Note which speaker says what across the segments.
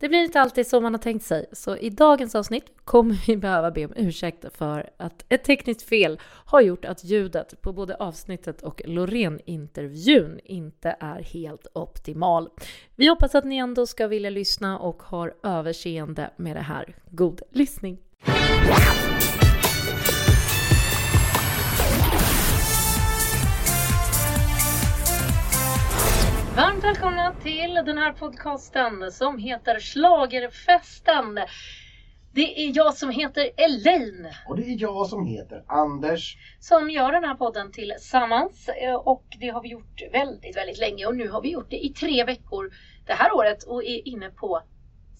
Speaker 1: Det blir inte alltid som man har tänkt sig, så i dagens avsnitt kommer vi behöva be om ursäkt för att ett tekniskt fel har gjort att ljudet på både avsnittet och Loreen-intervjun inte är helt optimal. Vi hoppas att ni ändå ska vilja lyssna och har överseende med det här. God lyssning! Välkomna till den här podcasten som heter Slagerfesten. Det är jag som heter Elaine.
Speaker 2: Och det är jag som heter Anders.
Speaker 1: Som gör den här podden tillsammans. Eh, och det har vi gjort väldigt, väldigt länge. Och nu har vi gjort det i tre veckor det här året och är inne på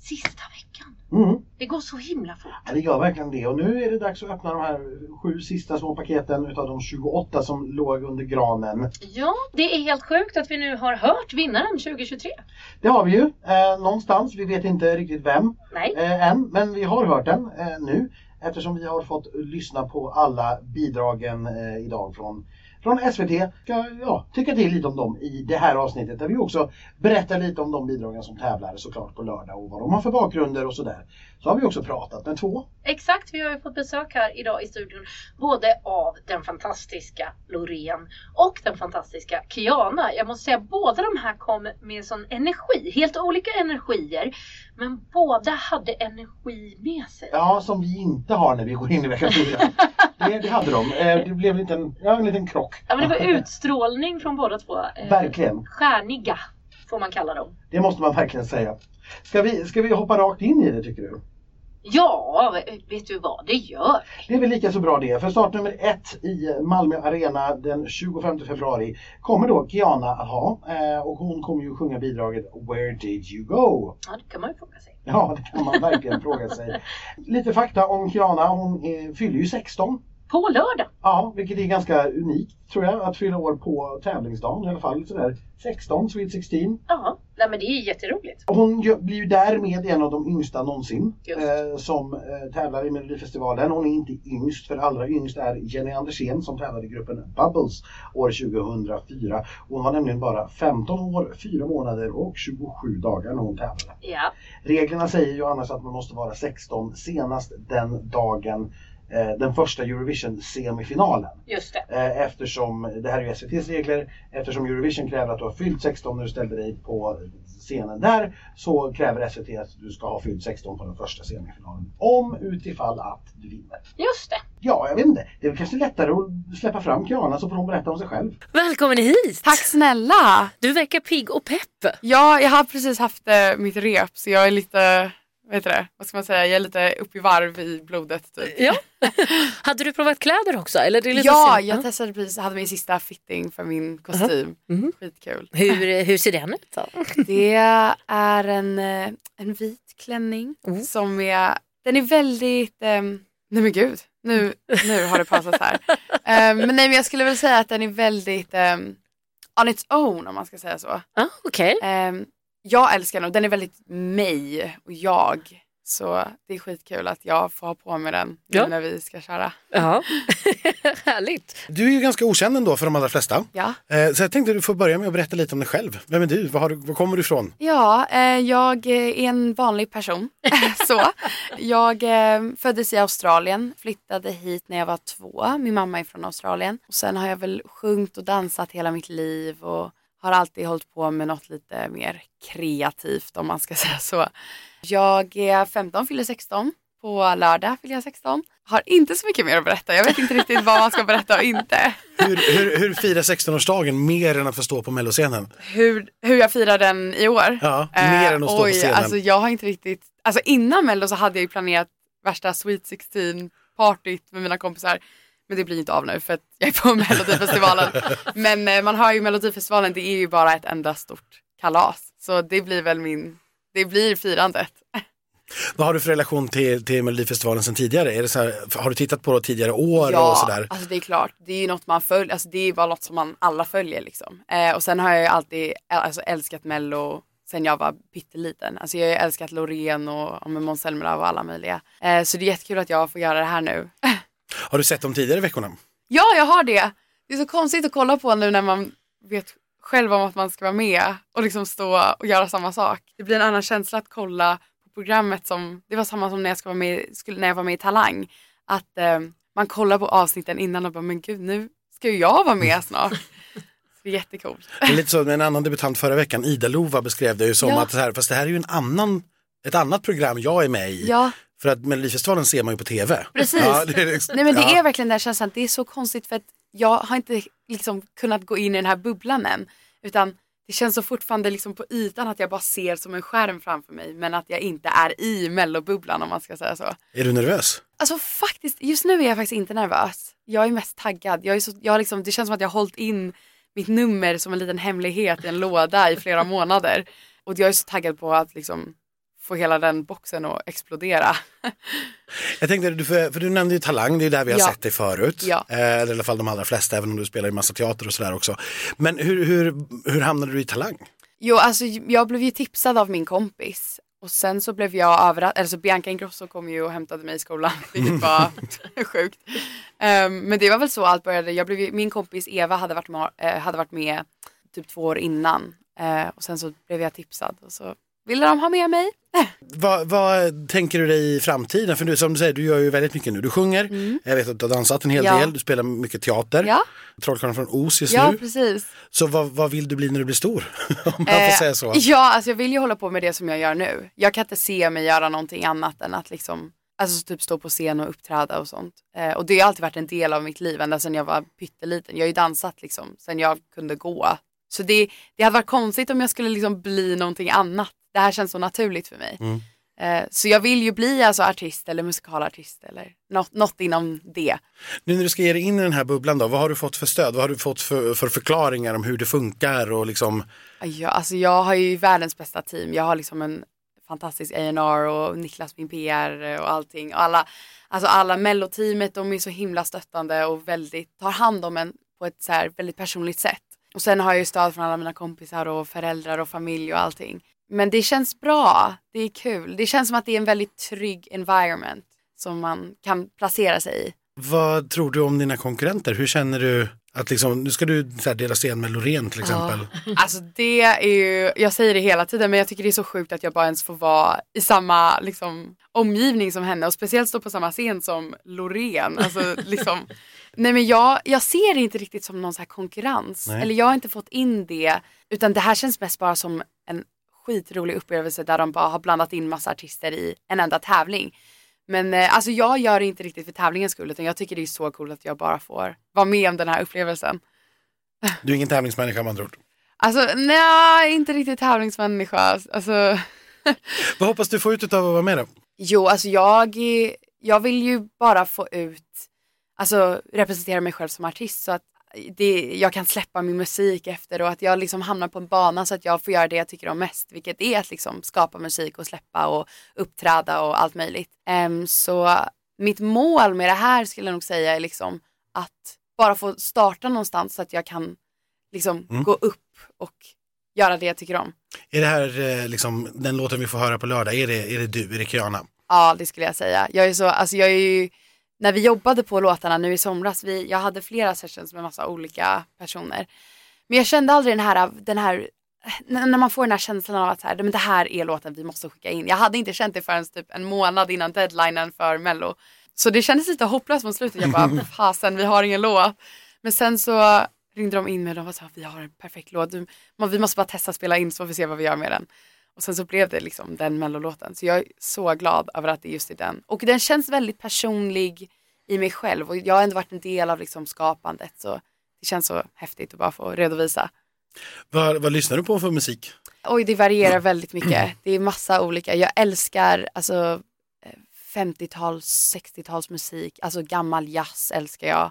Speaker 1: sista veckan.
Speaker 2: Mm.
Speaker 1: Det går så himla fort.
Speaker 2: Ja, det gör verkligen det. Och nu är det dags att öppna de här sju sista små paketen utav de 28 som låg under granen.
Speaker 1: Ja, det är helt sjukt att vi nu har hört vinnaren 2023.
Speaker 2: Det har vi ju eh, någonstans. Vi vet inte riktigt vem
Speaker 1: Nej.
Speaker 2: eh, än, men vi har hört den eh, nu eftersom vi har fått lyssna på alla bidragen eh, idag från från SVT ska ja, tycka till lite om dem i det här avsnittet där vi också berättar lite om de bidragen som tävlar såklart på lördag och vad de har för bakgrunder och sådär. Så har vi också pratat med två.
Speaker 1: Exakt, vi har ju fått besök här idag i studion både av den fantastiska Loreen och den fantastiska Kiana. Jag måste säga båda de här kom med sån energi, helt olika energier. Men båda hade energi med sig.
Speaker 2: Ja, som vi inte har när vi går in i vecka fyra. det, det hade de. Eh, Det blev en liten, ja, en liten krock.
Speaker 1: Ja, men det var utstrålning från båda två. Eh,
Speaker 2: Verkligen.
Speaker 1: Stjärniga får man kalla dem.
Speaker 2: Det måste man verkligen säga. Ska vi, ska vi hoppa rakt in i det tycker du?
Speaker 1: Ja, vet du vad det gör?
Speaker 2: Det är väl lika så bra det. För start nummer ett i Malmö Arena den 25 februari kommer då Kiana att ha. Eh, Och hon kommer ju sjunga bidraget Where did you go?
Speaker 1: Ja, det kan man ju fråga sig.
Speaker 2: Ja, det kan man verkligen fråga sig. Lite fakta om Kiana. Hon eh, fyller ju 16.
Speaker 1: På lördag.
Speaker 2: Ja, vilket är ganska unikt tror jag att fylla år på tävlingsdagen i alla fall. Sådär 16, Sweet 16.
Speaker 1: Ja, nej men det är jätteroligt.
Speaker 2: Och Hon blir ju därmed en av de yngsta någonsin eh, som eh, tävlar i Melodifestivalen. Hon är inte yngst, för allra yngst är Jenny Andersén som tävlade i gruppen Bubbles år 2004. Hon var nämligen bara 15 år, 4 månader och 27 dagar när hon tävlade.
Speaker 1: Ja,
Speaker 2: Reglerna säger ju annars att man måste vara 16 senast den dagen den första Eurovision-semifinalen.
Speaker 1: just det.
Speaker 2: Eh, Eftersom, det här är ju SVTs regler, eftersom Eurovision kräver att du har fyllt 16 när du ställer dig på scenen där så kräver SVT att du ska ha fyllt 16 på den första semifinalen. Om utifall att du vinner.
Speaker 1: Just det.
Speaker 2: Ja, jag vet inte. Det är väl kanske lättare att släppa fram Kiana så får hon berätta om sig själv.
Speaker 3: Välkommen hit!
Speaker 4: Tack snälla!
Speaker 3: Du verkar pigg och pepp.
Speaker 4: Ja, jag har precis haft eh, mitt rep så jag är lite, vad heter det, vad ska man säga, jag är lite upp i varv i blodet typ.
Speaker 3: Ja. Hade du provat kläder också? Eller det är lite
Speaker 4: Ja,
Speaker 3: synd.
Speaker 4: jag testade precis, hade min sista fitting för min kostym.
Speaker 3: Mhm.
Speaker 4: Skitkul.
Speaker 3: Hur, hur ser den ut då?
Speaker 4: Det är en, eh, en vit klänning
Speaker 3: Mm.
Speaker 4: som är, den är väldigt, ehm, nej men gud, nu, nu har det pausat här. Ehm, men nej men jag skulle väl säga att den är väldigt ehm, on its own om man ska säga så.
Speaker 3: Ja, Okej.
Speaker 4: Ehm, jag älskar den och den är väldigt mig och jag. Så det är skitkul att jag får ha på mig den nu
Speaker 3: Ja.
Speaker 4: när vi ska köra.
Speaker 3: Ja. Härligt.
Speaker 5: Du är ju ganska okänd ändå för de allra flesta.
Speaker 4: Ja,
Speaker 5: Eh, Så jag tänkte du får börja med att berätta lite om dig själv. Vem är du? Var, har du, var kommer du ifrån?
Speaker 4: ja eh, jag är en vanlig person. så. Jag eh, föddes i Australien, flyttade hit när jag var två. Min mamma är från Australien. Och sen har jag väl sjungit och dansat hela mitt liv och har alltid hållit på med något lite mer kreativt om man ska säga så. Jag är 15, fyller 16. På lördag fyller jag 16. Har inte så mycket mer att berätta. Jag vet inte riktigt vad man ska berätta och inte.
Speaker 5: Hur, hur, hur firar 16-årsdagen mer än att få stå på melloscenen?
Speaker 4: Hur, hur jag firar den i år?
Speaker 5: Ja, mer än att stå
Speaker 4: oj,
Speaker 5: på scenen.
Speaker 4: Alltså jag har inte riktigt, alltså innan Mello så hade jag ju planerat värsta Sweet 16 partyt med mina kompisar. Men det blir inte av nu för att jag är på Melodifestivalen. Men eh, man har ju Melodifestivalen, det är ju bara ett enda stort kalas. Så det blir väl min, det blir firandet.
Speaker 5: Vad har du för relation till, till Melodifestivalen sedan tidigare? Är det så här, har du tittat på det tidigare år och
Speaker 4: Ja,
Speaker 5: sådär?
Speaker 4: alltså det är klart. Det är ju något man följer, alltså det är bara något som man alla följer liksom. Eh, och sen har jag ju alltid alltså, älskat Mello sen jag var pytteliten. Alltså jag har ju älskat Loreen och, och Måns Zelmerlöw och alla möjliga. Eh, så det är jättekul att jag får göra det här nu.
Speaker 5: Har du sett dem tidigare i veckorna?
Speaker 4: ja, jag har det. Det är så konstigt att kolla på nu när man vet själv om att man ska vara med och liksom stå och göra samma sak. Det blir en annan känsla att kolla på programmet som, det var samma som när jag, ska vara med, skulle, när jag var med i Talang. Att eh, man kollar på avsnitten innan och bara, men gud nu ska ju jag vara med snart. Så det är jättekul.
Speaker 2: Det är lite så med en annan debutant förra veckan, Ida Lova beskrev det ju som
Speaker 4: Ja.
Speaker 2: att, så här, fast det här är ju en annan, ett annat program jag är med i.
Speaker 4: Ja,
Speaker 2: För att Melodifestivalen ser man ju på tv.
Speaker 4: Precis.
Speaker 2: Ja, det är liksom,
Speaker 4: nej men det
Speaker 2: ja.
Speaker 4: är verkligen den känslan, det är så konstigt för att jag har inte liksom kunnat gå in i den här bubblan än. Utan det känns så fortfarande liksom på ytan att jag bara ser som en skärm framför mig men att jag inte är i mellobubblan om man ska säga så.
Speaker 2: Är du nervös?
Speaker 4: Alltså faktiskt, just nu är jag faktiskt inte nervös. Jag är mest taggad. Jag är så, jag liksom, det känns som att jag har hållit in mitt nummer som en liten hemlighet i en låda i flera månader. Och jag är så taggad på att liksom få hela den boxen att explodera.
Speaker 2: Jag tänkte, för, för du nämnde ju Talang, det är där vi har
Speaker 4: Ja.
Speaker 2: sett dig förut.
Speaker 4: Ja.
Speaker 2: Eh, eller i alla fall de allra flesta, även om du spelar i massa teater och sådär också. Men hur, hur, hur hamnade du i Talang?
Speaker 4: Jo, alltså jag blev ju tipsad av min kompis. Och sen så blev jag överraskad, alltså Bianca Ingrosso kom ju och hämtade mig i skolan, vilket var sjukt. Ehm, men det var väl så allt började. Jag blev, min kompis Eva hade varit med, eh, hade varit med typ två år innan. Eh, och sen så blev jag tipsad och så ville de ha med mig.
Speaker 2: Vad, vad tänker du dig i framtiden? För du, som du säger, du gör ju väldigt mycket nu. Du sjunger, jag vet att du har dansat en hel
Speaker 4: Mm. Ja.
Speaker 2: del, du spelar mycket teater.
Speaker 4: Ja,
Speaker 2: Trollkarlen från Os just
Speaker 4: ja
Speaker 2: nu.
Speaker 4: precis.
Speaker 2: Så vad, vad vill du bli när du blir stor? Om man får
Speaker 4: Eh,
Speaker 2: säga så.
Speaker 4: Ja, alltså jag vill ju hålla på med det som jag gör nu. Jag kan inte se mig göra någonting annat än att liksom, alltså typ stå på scen och uppträda och sånt. Eh, och det har alltid varit en del av mitt liv ända sedan jag var pytteliten. Jag har ju dansat liksom sedan jag kunde gå. Så det, det hade varit konstigt om jag skulle liksom bli någonting annat. Det här känns så naturligt för mig.
Speaker 2: Mm.
Speaker 4: Eh, så jag vill ju bli alltså artist eller musikalartist eller något, något inom det.
Speaker 2: Nu när du ska ge dig in i den här bubblan då, vad har du fått för stöd? Vad har du fått för, för förklaringar om hur det funkar och liksom
Speaker 4: Ja, alltså jag har ju världens bästa team. Jag har liksom en fantastisk A&R och Niklas min PR och allting. Och alla, alltså alla melloteamet de är så himla stöttande och väldigt, tar hand om en på ett så här väldigt personligt sätt. Och sen har jag ju stöd från alla mina kompisar och föräldrar och familj och allting. Men det känns bra, det är kul. Det känns som att det är en väldigt trygg environment som man kan placera sig i.
Speaker 2: Vad tror du om dina konkurrenter? Hur känner du att liksom, nu ska du så här, dela scen med Loreen till exempel.
Speaker 4: Alltså det är ju, jag säger det hela tiden men jag tycker det är så sjukt att jag bara ens får vara i samma liksom, omgivning som henne och speciellt stå på samma scen som Loreen. Alltså, liksom, nej men jag, jag ser det inte riktigt som någon så här konkurrens.
Speaker 2: Nej.
Speaker 4: Eller jag har inte fått in det utan det här känns mest bara som en skitrolig upplevelse där de bara har blandat in massa artister i en enda tävling. Men eh, alltså jag gör det inte riktigt för tävlingens skull utan jag tycker det är så coolt att jag bara får vara med om den här upplevelsen.
Speaker 2: Du är ingen tävlingsmänniska med andra ord.
Speaker 4: Alltså nej, inte riktigt tävlingsmänniska. Alltså,
Speaker 2: Vad hoppas du få ut av att vara med då?
Speaker 4: jo, alltså jag, jag vill ju bara få ut, alltså representera mig själv som artist så att det, jag kan släppa min musik efter och att jag liksom hamnar på en bana så att jag får göra det jag tycker om mest, vilket är att liksom skapa musik och släppa och uppträda och allt möjligt. Em, så mitt mål med det här skulle jag nog säga är liksom att bara få starta någonstans så att jag kan liksom gå upp och göra det jag tycker om.
Speaker 2: Är det här eh, liksom, den låten vi får höra på lördag, är det, är det du, är det Kiana?
Speaker 4: Ja, det skulle jag säga. Jag är så, alltså jag är ju, när vi jobbade på låtarna nu i somras, vi, jag hade flera sessions med massa olika personer. Men jag kände aldrig den här, den här när man får den här känslan av att så här, men det här är låten vi måste skicka in. Jag hade inte känt det förrän typ en månad innan deadlinen för mello. Så det kändes lite hopplöst mot slutet. Jag bara, fasen vi har ingen låt. Men sen så ringde de in mig och de var så här, vi har en perfekt låt. Du, man, vi måste bara testa spela in så får vi se vad vi gör med den. Och sen så blev det liksom den mellolåten. Så jag är så glad över att det just är den. Och den känns väldigt personlig i mig själv. Och jag har ändå varit en del av liksom skapandet. Så det känns så häftigt att bara få redovisa.
Speaker 2: Vad, vad lyssnar du på för musik?
Speaker 4: Oj, det varierar väldigt mycket. Det är massa olika. Jag älskar alltså eh, 50-tals, 60-tals musik. Alltså gammal jazz älskar jag.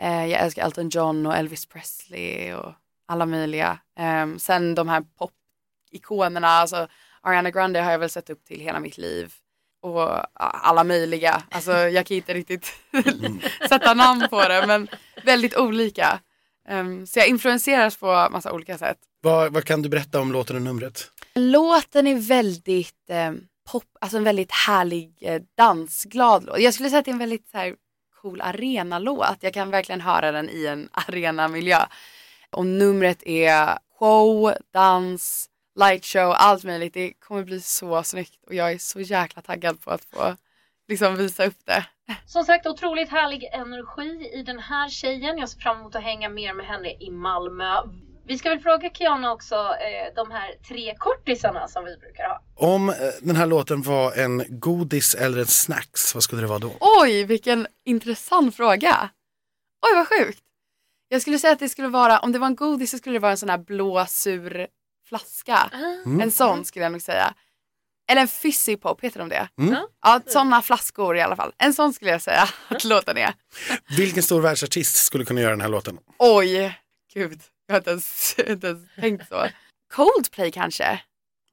Speaker 4: Eh, jag älskar Elton John och Elvis Presley och alla möjliga. Ehm, sen de här pop-ikonerna, alltså Ariana Grande har jag väl sett upp till hela mitt liv. Och alla möjliga. Alltså jag kan inte riktigt sätta namn på det, men väldigt olika. Ehm, så jag influenseras på massa olika sätt.
Speaker 2: Vad, vad kan du berätta om låten och numret?
Speaker 4: Låten är väldigt eh, pop, alltså en väldigt härlig eh, dansglad låt. Jag skulle säga att det är en väldigt så här, cool arenalåt. Jag kan verkligen höra den i en arenamiljö. Och numret är show, dans, lightshow, allt möjligt. Det kommer bli så snyggt och jag är så jäkla taggad på att få liksom visa upp det.
Speaker 1: Som sagt, otroligt härlig energi i den här tjejen. Jag ser fram emot att hänga mer med henne i Malmö. Vi ska väl fråga Kiana också eh, de här tre kortisarna som vi brukar ha.
Speaker 6: Om eh, den här låten var en godis eller en snacks, vad skulle det vara då?
Speaker 4: Oj, vilken intressant fråga. Oj, vad sjukt. Jag skulle säga att det skulle vara, om det var en godis så skulle det vara en sån här blå sur flaska. En sån skulle jag nog säga. Eller en fizzy pop, heter de det?
Speaker 6: Mm.
Speaker 4: Ja, sådana flaskor i alla fall. En sån skulle jag säga att låten är.
Speaker 6: Vilken stor världsartist skulle kunna göra den här låten?
Speaker 4: Oj, gud. Jag har inte ens, inte ens tänkt så. Coldplay kanske?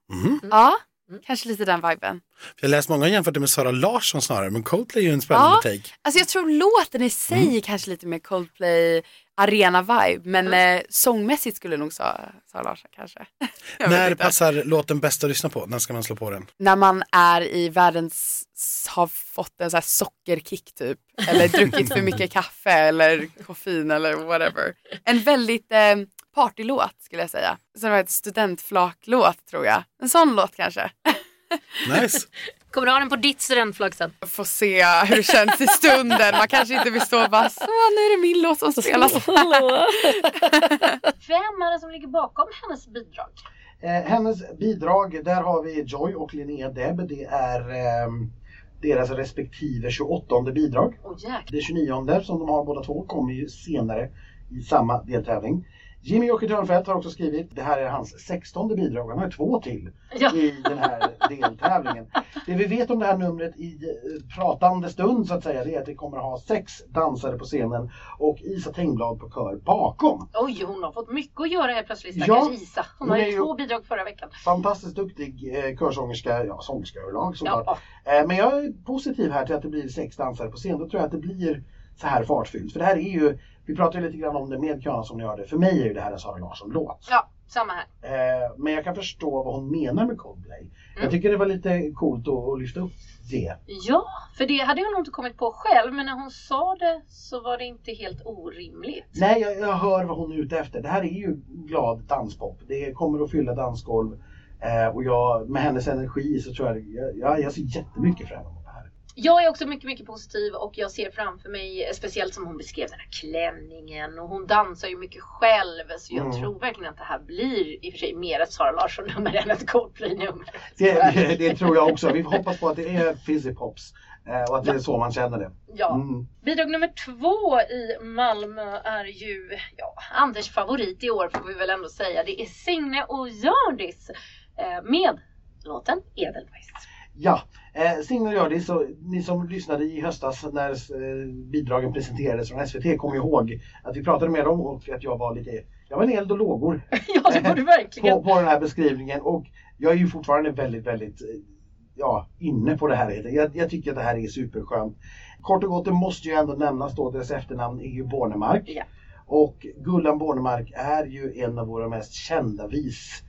Speaker 6: Mhm.
Speaker 4: Ja, kanske lite den viben.
Speaker 6: Jag har läst många jämfört det med Sara Larsson snarare, men Coldplay är ju en spännande
Speaker 4: Ja.
Speaker 6: take.
Speaker 4: Alltså jag tror låten i sig är kanske lite mer Coldplay arena vibe men eh, sångmässigt skulle nog Sara, Sara Larsson kanske.
Speaker 6: När
Speaker 4: inte.
Speaker 6: passar låten bäst att lyssna på? När ska man slå på den?
Speaker 4: När man är i världens, har fått en så här sockerkick typ. Eller druckit för mycket kaffe eller koffein eller whatever. En väldigt eh, partylåt skulle jag säga. Som var ett studentflaklåt tror jag. En sån låt kanske.
Speaker 6: Nice.
Speaker 1: Kommer du ha den på ditt studentflagg sen?
Speaker 4: Får se hur det känns i stunden. Man kanske inte vill stå och bara så nu är det min låt som spelas.
Speaker 1: Vem är det som ligger bakom hennes bidrag?
Speaker 2: Eh, hennes bidrag, där har vi Joy och Linnea Deb. Det är ehm, deras respektive 28 bidrag.
Speaker 1: Jäklar.
Speaker 2: Det 29 som de har båda två kommer ju senare i samma deltävling. Jimmy Jocke Törnfeldt har också skrivit, det här är hans 16 bidrag, han har två till
Speaker 1: Ja.
Speaker 2: i den här deltävlingen. Det vi vet om det här numret i eh, pratande stund så att säga, det är att det kommer att ha sex dansare på scenen och Isa Tengblad på kör bakom.
Speaker 1: Oj, hon har fått mycket att göra helt plötsligt
Speaker 2: Ja,
Speaker 1: stackars Isa. Hon har ju två bidrag förra veckan.
Speaker 2: Fantastiskt duktig eh, körsångerska, ja sångerska överlag såklart.
Speaker 1: Ja.
Speaker 2: Eh, Men jag är positiv här till att det blir sex dansare på scen. Då tror jag att det blir så här fartfyllt. För det här är ju, vi pratade lite grann om det med Kiana som ni hörde. För mig är ju det här en Sara Larsson-låt.
Speaker 1: ja, samma här.
Speaker 2: Eh, Men jag kan förstå vad hon menar med Coldplay.
Speaker 1: Mm.
Speaker 2: Jag tycker det var lite coolt att, att lyfta upp det.
Speaker 1: Ja, för det hade jag nog inte kommit på själv, men när hon sa det så var det inte helt orimligt.
Speaker 2: Nej, jag, jag hör vad hon är ute efter. Det här är ju glad danspop. Det kommer att fylla dansgolv. Eh, och jag, med hennes energi så tror jag, jag, jag, jag ser jättemycket fram emot.
Speaker 1: Jag är också mycket, mycket positiv och jag ser framför mig, speciellt som hon beskrev den här klänningen och hon dansar ju mycket själv. Så jag
Speaker 2: Mm.
Speaker 1: tror verkligen att det här blir i och för sig mer ett Sara Larsson-nummer än ett Coldplay-nummer.
Speaker 2: Det, det, det tror jag också. Vi hoppas på att det är fizzy pops. Eh, och att det är så man känner det.
Speaker 1: Ja.
Speaker 2: Mm.
Speaker 1: Bidrag nummer två i Malmö är ju ja, Anders favorit i år får vi väl ändå säga. Det är Signe och Hjördis eh, med låten Edelweiss.
Speaker 2: Ja, eh, Signe och Hjördis, och ni som lyssnade i höstas när eh, bidragen presenterades från SVT kommer ihåg att vi pratade med dem och att jag var lite, jag var en eld och lågor
Speaker 1: ja, det var det verkligen.
Speaker 2: på, på den här beskrivningen och jag är ju fortfarande väldigt, väldigt eh, ja, inne på det här. Jag, jag tycker att det här är superskönt. Kort och gott, det måste ju ändå nämnas då, deras efternamn är ju Bornemark.
Speaker 1: Ja.
Speaker 2: Och Gullan Bornemark är ju en av våra mest kända vis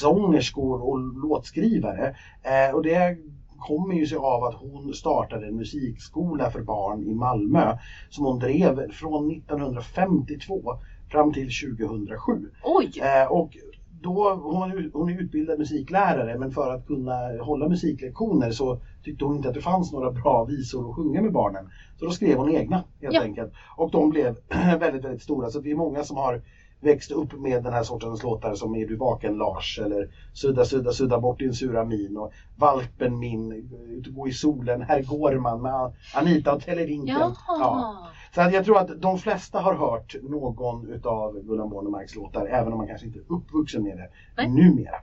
Speaker 2: sångerskor och låtskrivare. Eh, och det kommer ju sig av att hon startade en musikskola för barn i Malmö som hon drev från 1952 fram till 2007.
Speaker 1: Oj!
Speaker 2: Eh, och då, hon, hon är utbildad musiklärare men för att kunna hålla musiklektioner så tyckte hon inte att det fanns några bra visor att sjunga med barnen. Så då skrev hon egna helt
Speaker 1: Ja.
Speaker 2: enkelt. Och de blev väldigt, väldigt stora. Så vi är många som har växt upp med den här sortens låtar som Är du vaken Lars eller Sudda, sudda, sudda bort din sura min och Valpen min, gå i solen, Här går man med Anita och Televinken.
Speaker 1: Ja.
Speaker 2: Så att jag tror att de flesta har hört någon utav Gullan Bornemarks låtar, även om man kanske inte är uppvuxen med det
Speaker 1: Nej.
Speaker 2: numera.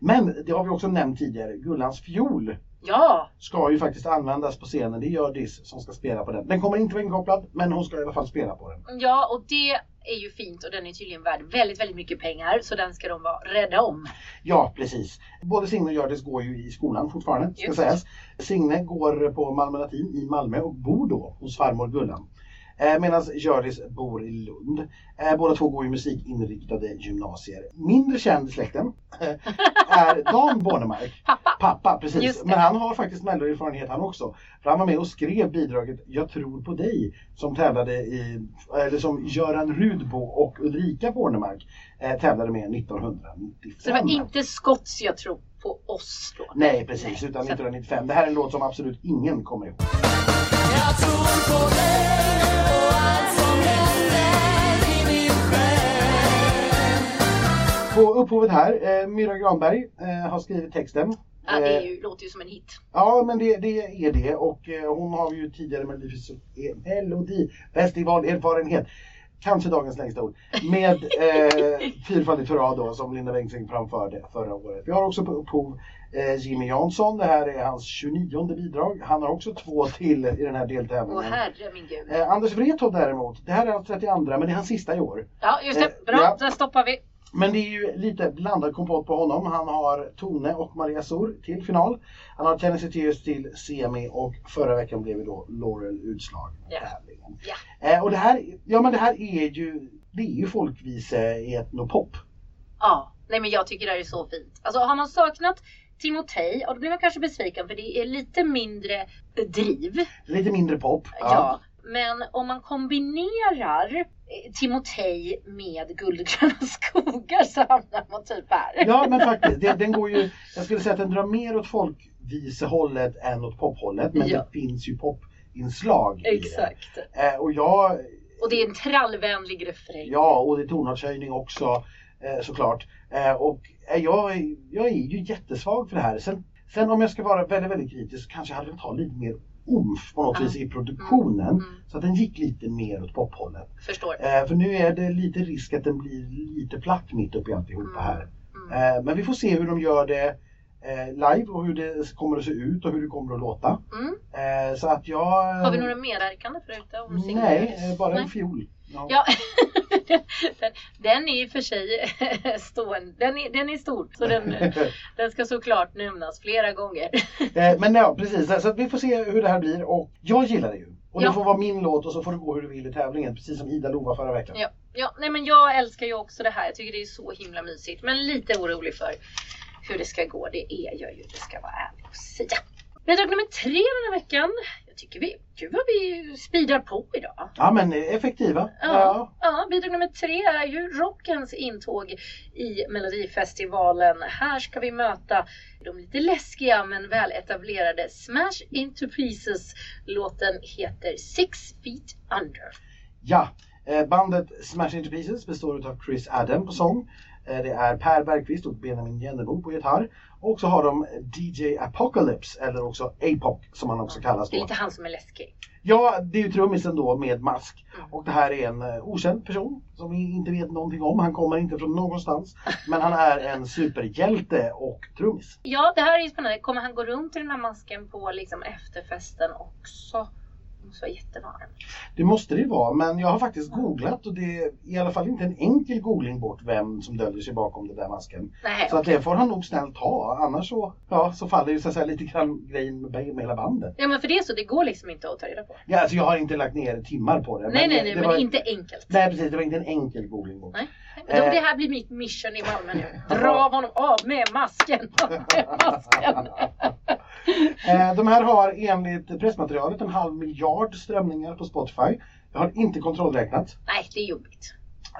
Speaker 2: Men det har vi också nämnt tidigare, Gullans fiol
Speaker 1: ja,
Speaker 2: ska ju faktiskt användas på scenen. Det gör Diss som ska spela på den. Den kommer inte vara inkopplad, men hon ska i alla fall spela på den.
Speaker 1: ja, och det är ju fint och den är tydligen värd väldigt, väldigt mycket pengar så den ska de vara rädda om.
Speaker 2: Ja, precis. Både Signe och Hjördis går ju i skolan fortfarande, ska sägas. Signe går på Malmö Latin i Malmö och bor då hos farmor Gullan. Eh, Medan Hjördis bor i Lund. Eh, båda två går i musikinriktade gymnasier. Mindre känd i släkten eh, är Dan Bornemark.
Speaker 1: Pappa.
Speaker 2: Pappa, precis. Men han har faktiskt melloerfarenhet han också. För han var med och skrev bidraget Jag tror på dig som tävlade i, eller som Göran Rudbo och Ulrika Bornemark tävlade med 1995.
Speaker 1: Så det var inte Scotts jag tror på oss då?
Speaker 2: Nej precis,
Speaker 1: Nej,
Speaker 2: utan
Speaker 1: så-
Speaker 2: 1995. Det här är en låt som absolut ingen kommer ihåg. På upphovet här, eh, Myra Granberg eh, har skrivit texten.
Speaker 1: Ja, det är
Speaker 2: Eh,
Speaker 1: ju, låter ju som en hit.
Speaker 2: Ja, men det, det är det och eh, hon har ju tidigare Melodifes- eh, Melodifestivalerfarenhet. Kanske dagens längsta ord. Med eh, fyrfaldigt hurra då som Linda Bengtzing framförde förra året. Vi har också på upphov eh, Jimmy Jansson. Det här är hans 29 bidrag. Han har också två till i den här
Speaker 1: Åh
Speaker 2: deltävlingen.
Speaker 1: herre min gud.
Speaker 2: Eh, Anders Wrethov däremot, det här är hans 32 men det är hans sista i år.
Speaker 1: Ja just det,
Speaker 2: eh,
Speaker 1: bra,
Speaker 2: ja.
Speaker 1: där stoppar vi.
Speaker 2: Men det är ju lite blandad kompott på honom. Han har Tone och Maria Sor till final. Han har Tennessee Tears till semi och förra veckan blev ju då Laurel utslag tävlingen.
Speaker 1: Ja.
Speaker 2: Eh, och det här, ja men det här är ju, det är ju folkvise etnopop.
Speaker 1: Ja, nej men jag tycker det här är så fint. Alltså har man saknat Timotej, och då blir man kanske besviken för det är lite mindre driv.
Speaker 2: Lite mindre pop.
Speaker 1: Ja. Men om man kombinerar eh, Timotej med Guld och gröna skogar så hamnar man typ här.
Speaker 2: Ja men faktiskt, det, den går ju, jag skulle säga att den drar mer åt folkvisehållet än åt pophållet. Men
Speaker 1: Ja.
Speaker 2: det finns ju popinslag i
Speaker 1: Exakt.
Speaker 2: det. Eh, och jag,
Speaker 1: Och det är en trallvänlig refräng.
Speaker 2: Ja, och det är tonartshöjning också eh, såklart. Eh, och jag, är- jag är ju jättesvag för det här. Sen, sen om jag ska vara väldigt, väldigt kritisk kanske hade den ta lite mer omf på något
Speaker 1: Ja.
Speaker 2: vis i produktionen.
Speaker 1: Mm.
Speaker 2: Så att den gick lite mer åt pophållet.
Speaker 1: Förstår.
Speaker 2: Eh, för nu är det lite risk att den blir lite platt mitt uppe i alltihopa
Speaker 1: Mm.
Speaker 2: här.
Speaker 1: Mm.
Speaker 2: Eh, men vi får se hur de gör det live och hur det kommer att se ut och hur det kommer att låta.
Speaker 1: Mm.
Speaker 2: Eh, så att jag...
Speaker 1: Har vi några medverkande förutom Signe?
Speaker 2: Nej, eh, bara
Speaker 1: Nej.
Speaker 2: en fiol. Ja.
Speaker 1: Ja, den, den är i och för sig stående. Den är, den är stor. Så den, den ska såklart nämnas flera gånger.
Speaker 2: Eh, men ja, precis. Så att vi får se hur det här blir. Och jag gillar det ju. Och
Speaker 1: Ja.
Speaker 2: det får vara min låt och så får det gå hur du vill i tävlingen. Precis som Ida Lova förra veckan.
Speaker 1: Ja, ja, nej men jag älskar ju också det här. Jag tycker det är så himla mysigt. Men lite orolig för hur det ska gå. Det är jag ju, det ska vara ärlig och säga. Bidrag nummer tre den här veckan. Jag tycker vi, gud vad vi speedar på idag.
Speaker 2: Ja, men effektiva.
Speaker 1: Ja, ja, bidrag nummer tre är ju rockens intåg i Melodifestivalen. Här ska vi möta de lite läskiga men väl etablerade Smash Into Pieces. Låten heter Six Feet Under.
Speaker 2: Ja. Eh, bandet Smash Into Pieces består av Chris Adam på sång. Eh, det är Per Bergqvist och Benjamin Jennebo på gitarr. Och så har de DJ Apocalypse, eller också APOC som han också kallas
Speaker 1: Det är
Speaker 2: då.
Speaker 1: lite han som är läskig.
Speaker 2: Ja, det är ju trummisen då med mask.
Speaker 1: Mm.
Speaker 2: Och det här är en eh, okänd person som vi inte vet någonting om. Han kommer inte från någonstans. Men han är en superhjälte och trummis.
Speaker 1: Ja, det här är ju spännande. Kommer han gå runt i den här masken på liksom efterfesten också? Det måste vara jättevarmt.
Speaker 2: Det måste det vara, men jag har faktiskt googlat och det är i alla fall inte en enkel googling bort vem som döljer sig bakom den där masken.
Speaker 1: Nej,
Speaker 2: Så att det får han nog snällt ta, annars så, ja, så faller ju så säga lite grann grejen med, med hela bandet.
Speaker 1: Ja men för det är så, det går liksom inte att ta reda på.
Speaker 2: Ja, alltså jag har inte lagt ner timmar på det.
Speaker 1: nej, nej, nej,
Speaker 2: det
Speaker 1: men
Speaker 2: var,
Speaker 1: inte enkelt.
Speaker 2: Nej, precis, det var inte en enkel googling bort.
Speaker 1: Nej.
Speaker 2: Eh.
Speaker 1: det här blir mitt mission i Malmö nu. Dra av honom av med masken! Av med masken!
Speaker 2: Eh, de här har enligt pressmaterialet en halv miljard strömningar på Spotify. Jag har inte kontrollräknat,
Speaker 1: Nej, det är jobbigt.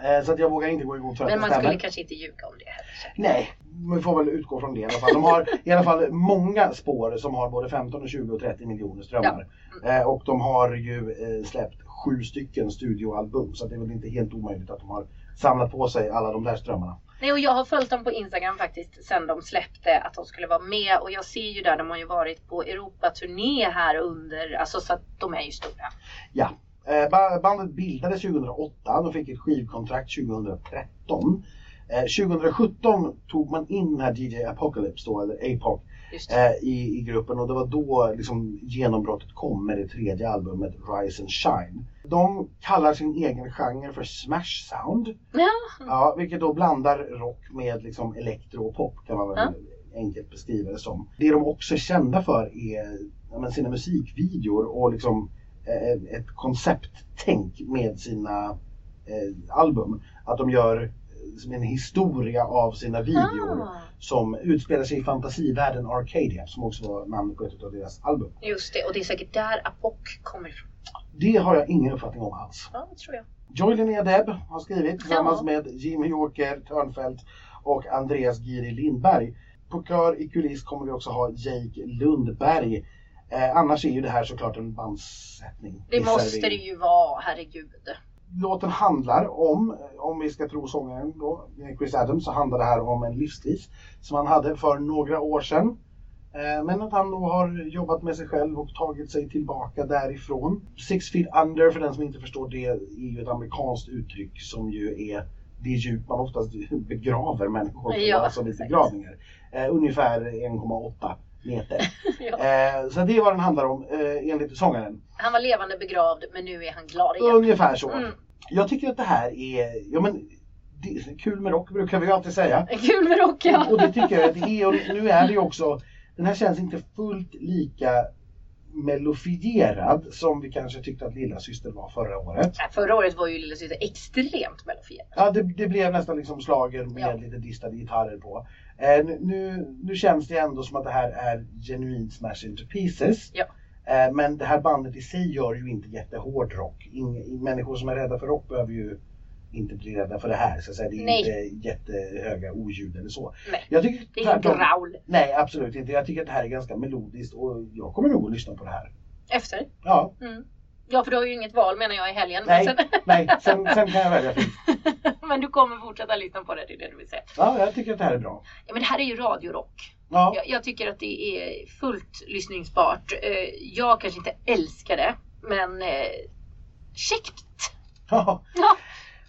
Speaker 2: eh, så att jag vågar inte gå igång för att
Speaker 1: Men man skulle kanske inte ljuga om det heller.
Speaker 2: Nej, vi får väl utgå från det i alla fall. De har i alla fall många spår som har både 15, och 20 och 30 miljoner strömmar. Eh, och de har ju eh, släppt sju stycken studioalbum så det är väl inte helt omöjligt att de har samlat på sig alla de där strömmarna.
Speaker 1: Nej, och jag har följt dem på Instagram faktiskt sen de släppte att de skulle vara med. Och jag ser ju där, de har ju varit på Europaturné här under, alltså så att de är ju stora.
Speaker 2: Ja. Eh, ba- bandet bildades 2008, de fick ett skivkontrakt 2013. Eh, 2017 tog man in den här DJ Apocalypse då, eller APOC. Eh, i, i gruppen och det var då liksom genombrottet kom med det tredje albumet Rise and Shine. De kallar sin egen genre för Smash Sound.
Speaker 1: Ja,
Speaker 2: Ja, vilket då blandar rock med liksom elektro och pop kan man väl enkelt beskriva det som. Det de också är kända för är ja, men sina musikvideor och liksom eh, ett koncepttänk med sina eh, album. Att de gör eh, som en historia av sina videor
Speaker 1: Ah.
Speaker 2: Som utspelar sig i fantasivärlden Arcadia som också var namnet på ett av deras album.
Speaker 1: Just det, och det är säkert där Apok kommer ifrån.
Speaker 2: Det har jag ingen uppfattning om alls.
Speaker 1: Ja, det tror jag.
Speaker 2: Joy Linnea Deb har skrivit tillsammans
Speaker 1: Ja.
Speaker 2: med Jimmy Yorker Törnfeldt och Andreas Giri Lindberg. På kör i kuliss kommer vi också ha Jake Lundberg. Eh, annars är ju det här såklart en bandsättning.
Speaker 1: Det måste det ju vara, herregud.
Speaker 2: Låten handlar om, om vi ska tro sångaren då, Chris Adams, så handlar det här om en livskris som han hade för några år sedan. Eh, Men att han då har jobbat med sig själv och tagit sig tillbaka därifrån. Six feet under, för den som inte förstår det, är ju ett amerikanskt uttryck som ju är det djup man oftast begraver människor på,
Speaker 1: Ja,
Speaker 2: alltså vid begravningar. Eh, ungefär 1,8 meter.
Speaker 1: Ja.
Speaker 2: eh, så det är vad den handlar om eh, enligt sångaren.
Speaker 1: Han var levande begravd, men nu är han glad igen.
Speaker 2: Ungefär så.
Speaker 1: Mm.
Speaker 2: Jag tycker att det här är, ja men, det kul med rock brukar vi ju alltid säga.
Speaker 1: Kul med rock, ja.
Speaker 2: Och det tycker jag att det är. Och nu är det ju också, den här känns inte fullt lika mellofierad som vi kanske tyckte att Lilla Syster var förra året.
Speaker 1: Nej, Förra året var ju Lillasyster extremt mellofierad.
Speaker 2: Ja, det, det blev nästan liksom slager med
Speaker 1: Ja.
Speaker 2: lite distade gitarrer på. Eh, nu- nu, känns det ändå som att det här är genuint Smash Into Pieces.
Speaker 1: Ja.
Speaker 2: Eh, men det här bandet i sig gör ju inte jättehård rock. Ing, människor som är rädda för rock behöver ju inte bli rädda för det här. Så att säga. Det är
Speaker 1: Nej.
Speaker 2: inte jättehöga oljud eller så.
Speaker 1: Nej,
Speaker 2: Jag tycker
Speaker 1: det är ingen
Speaker 2: tvärtom-
Speaker 1: growl.
Speaker 2: Nej, absolut inte. Jag tycker att det här är ganska melodiskt och jag kommer nog att lyssna på det här.
Speaker 1: Efter.
Speaker 2: Ja,
Speaker 1: Mm. Ja, för du har ju inget val menar jag i helgen.
Speaker 2: nej,
Speaker 1: Men,
Speaker 2: nej. Sen, sen kan jag välja
Speaker 1: men du kommer fortsätta lyssna på det, det är det du vill säga.
Speaker 2: Ja, jag tycker att det här är bra.
Speaker 1: Ja, men det här är ju radiorock.
Speaker 2: Ja,
Speaker 1: Jag, jag tycker att det är fullt lyssningsbart. Eh, Jag kanske inte älskar det, men eh, käckt.
Speaker 2: ja.
Speaker 1: Ja.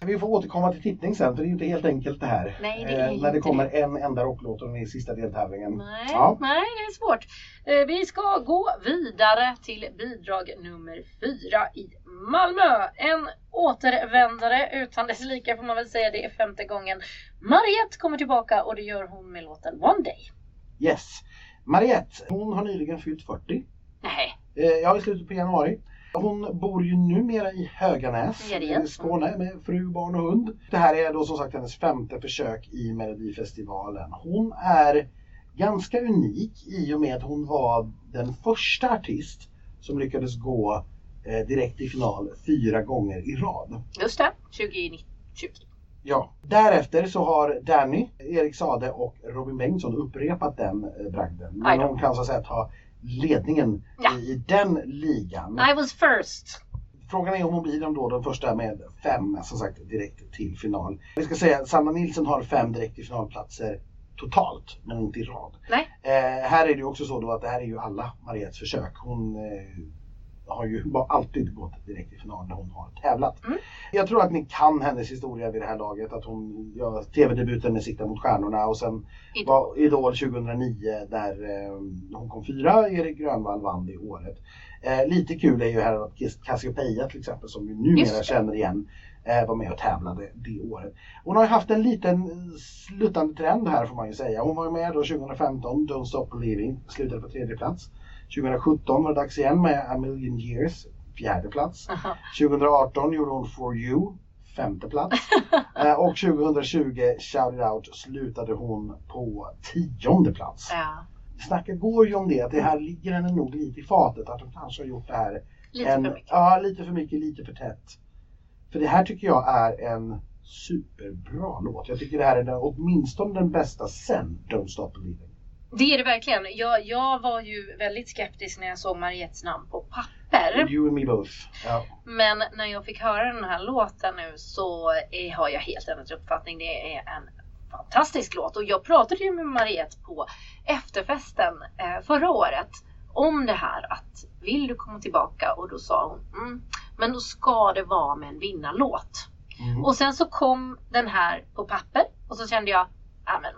Speaker 2: Vi får återkomma till tippning sen för det är ju inte helt enkelt det här.
Speaker 1: Nej, det är
Speaker 2: Eh, när det kommer
Speaker 1: det.
Speaker 2: en enda rocklåt och den är i sista deltävlingen.
Speaker 1: Nej,
Speaker 2: Ja.
Speaker 1: nej, det är svårt. Eh, Vi ska gå vidare till bidrag nummer fyra i Malmö. En återvändare utan dess like får man väl säga. Det är femte gången. Mariette kommer tillbaka och det gör hon med låten One Day.
Speaker 2: Yes. Mariette, hon har nyligen fyllt 40.
Speaker 1: Nej,
Speaker 2: Eh, Ja, i slutet på januari. Hon bor ju numera i Höganäs i Skåne med fru, barn och hund. Det här är då som sagt hennes femte försök i Melodifestivalen. Hon är ganska unik i och med att hon var den första artist som lyckades gå eh, direkt i final fyra gånger i rad.
Speaker 1: just det. 2020.
Speaker 2: Ja. Därefter så har Danny, Erik Sade och Robin Bengtsson upprepat den eh, bragden. Men hon kan så att säga ta ledningen
Speaker 1: Ja.
Speaker 2: i den ligan.
Speaker 1: I was first.
Speaker 2: Frågan är om hon blir den då den första med fem, som sagt, direkt till final. Vi ska säga att Sanna Nilsson har fem direkt till finalplatser totalt, men inte i rad.
Speaker 1: Nej.
Speaker 2: Eh, här är det ju också så då att det här är ju alla Mariettes försök. Hon eh, har ju alltid gått direkt till final när hon har tävlat.
Speaker 1: Mm.
Speaker 2: Jag tror att ni kan hennes historia vid det här laget. Att hon gör tv-debuten med Sikta mot stjärnorna och sen
Speaker 1: Idol.
Speaker 2: var Idol 2009 där eh, hon kom fyra. Erik Grönvall vann det året. Eh, lite kul är ju här att Cassiopeia till exempel som vi numera känner igen eh, var med och tävlade det året. Hon har ju haft en liten sluttande trend här får man ju säga. Hon var ju med då 2015, Don't Stop Believing, slutade på tredje plats. 2017 var det dags igen med A Million Years, fjärde plats.
Speaker 1: Aha.
Speaker 2: 2018 gjorde hon For You, femte plats. Eh, och 2020, Shout It Out, slutade hon på tionde plats.
Speaker 1: Ja,
Speaker 2: Snacket går ju om det, att det här ligger henne nog lite i fatet, att hon kanske har gjort det här
Speaker 1: lite
Speaker 2: en,
Speaker 1: för mycket.
Speaker 2: Ja, lite för mycket, lite för tätt. För det här tycker jag är en superbra låt. Jag tycker det här är den, åtminstone den bästa sen Don't Stop Believing.
Speaker 1: Det är det verkligen. Jag, jag var ju väldigt skeptisk när jag såg Mariettes namn på papper.
Speaker 2: You and me both. Ja.
Speaker 1: Men när jag fick höra den här låten nu så är, har jag helt ändrat uppfattning. Det är en fantastisk låt och jag pratade ju med Mariette på efterfesten eh, förra året om det här att vill du komma tillbaka? Och då sa hon mm, men då ska det vara med en vinnarlåt.
Speaker 2: Mm.
Speaker 1: Och sen så kom den här på papper och så kände jag, ja men.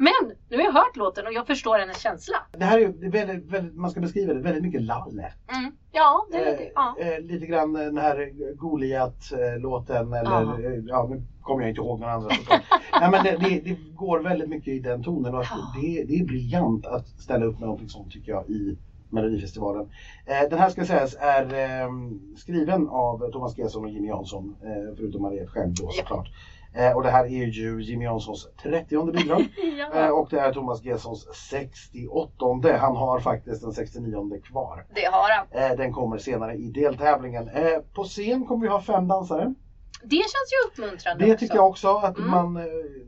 Speaker 1: Men nu har jag hört låten och jag förstår hennes känsla.
Speaker 2: Det här är ju väldigt, väldigt, man ska beskriva det, väldigt mycket lalle.
Speaker 1: Mm. Ja, det är det.
Speaker 2: Eh,
Speaker 1: Ja.
Speaker 2: eh, lite grann den här Goliat-låten eller
Speaker 1: Ja.
Speaker 2: eh, ja, nu kommer jag inte ihåg någon såklart. Nej, men det, det, det går väldigt mycket i den tonen och
Speaker 1: Ja.
Speaker 2: det, det är briljant att ställa upp med någonting sånt tycker jag i Melodifestivalen. Eh, den här ska sägas är eh, skriven av Thomas Gesson och Jimmy Jansson, eh, förutom Mariette själv då såklart. Eh, och det här är ju Jimmy Janssons 30 bidrag eh, och det är Thomas Gessons 68 Han har faktiskt den 69 kvar.
Speaker 1: Det har han.
Speaker 2: Eh, den kommer senare i deltävlingen. Eh, på scen kommer vi ha fem dansare.
Speaker 1: Det känns ju uppmuntrande
Speaker 2: Det
Speaker 1: också.
Speaker 2: tycker jag också att
Speaker 1: Mm.
Speaker 2: man, eh,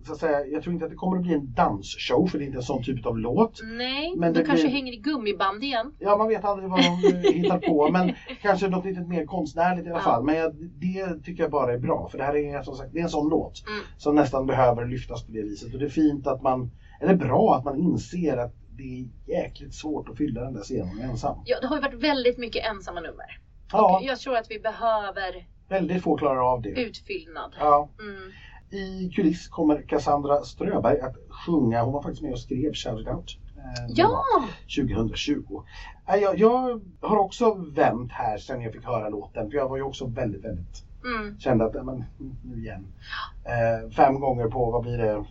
Speaker 2: så att säga, jag tror inte att det kommer att bli en dansshow för det är inte en sån typ av låt.
Speaker 1: Nej,
Speaker 2: Men
Speaker 1: de
Speaker 2: det
Speaker 1: kanske
Speaker 2: blir-
Speaker 1: hänger i gummiband igen.
Speaker 2: Ja, man vet aldrig vad de eh, hittar på, men kanske något lite mer konstnärligt i alla
Speaker 1: Ja.
Speaker 2: fall. Men jag, det tycker jag bara är bra, för det här är som sagt det är en sån låt
Speaker 1: Mm.
Speaker 2: som nästan behöver lyftas på det viset. Och det är fint att man, eller bra att man inser att det är jäkligt svårt att fylla den där scenen ensam.
Speaker 1: Ja, det har ju varit väldigt mycket ensamma nummer.
Speaker 2: Ja,
Speaker 1: Jag tror att vi behöver
Speaker 2: väldigt få klarar av det.
Speaker 1: utfyllnad.
Speaker 2: Ja.
Speaker 1: Mm.
Speaker 2: I kuliss kommer Cassandra Ströberg att sjunga. Hon var faktiskt med och skrev Shout It Out. eh,
Speaker 1: Ja!
Speaker 2: 2020. Eh, Jag, jag har också vänt här sen jag fick höra låten. För jag var ju också väldigt, väldigt
Speaker 1: Mm.
Speaker 2: kände att, men nu igen. Eh, fem gånger på, vad blir det,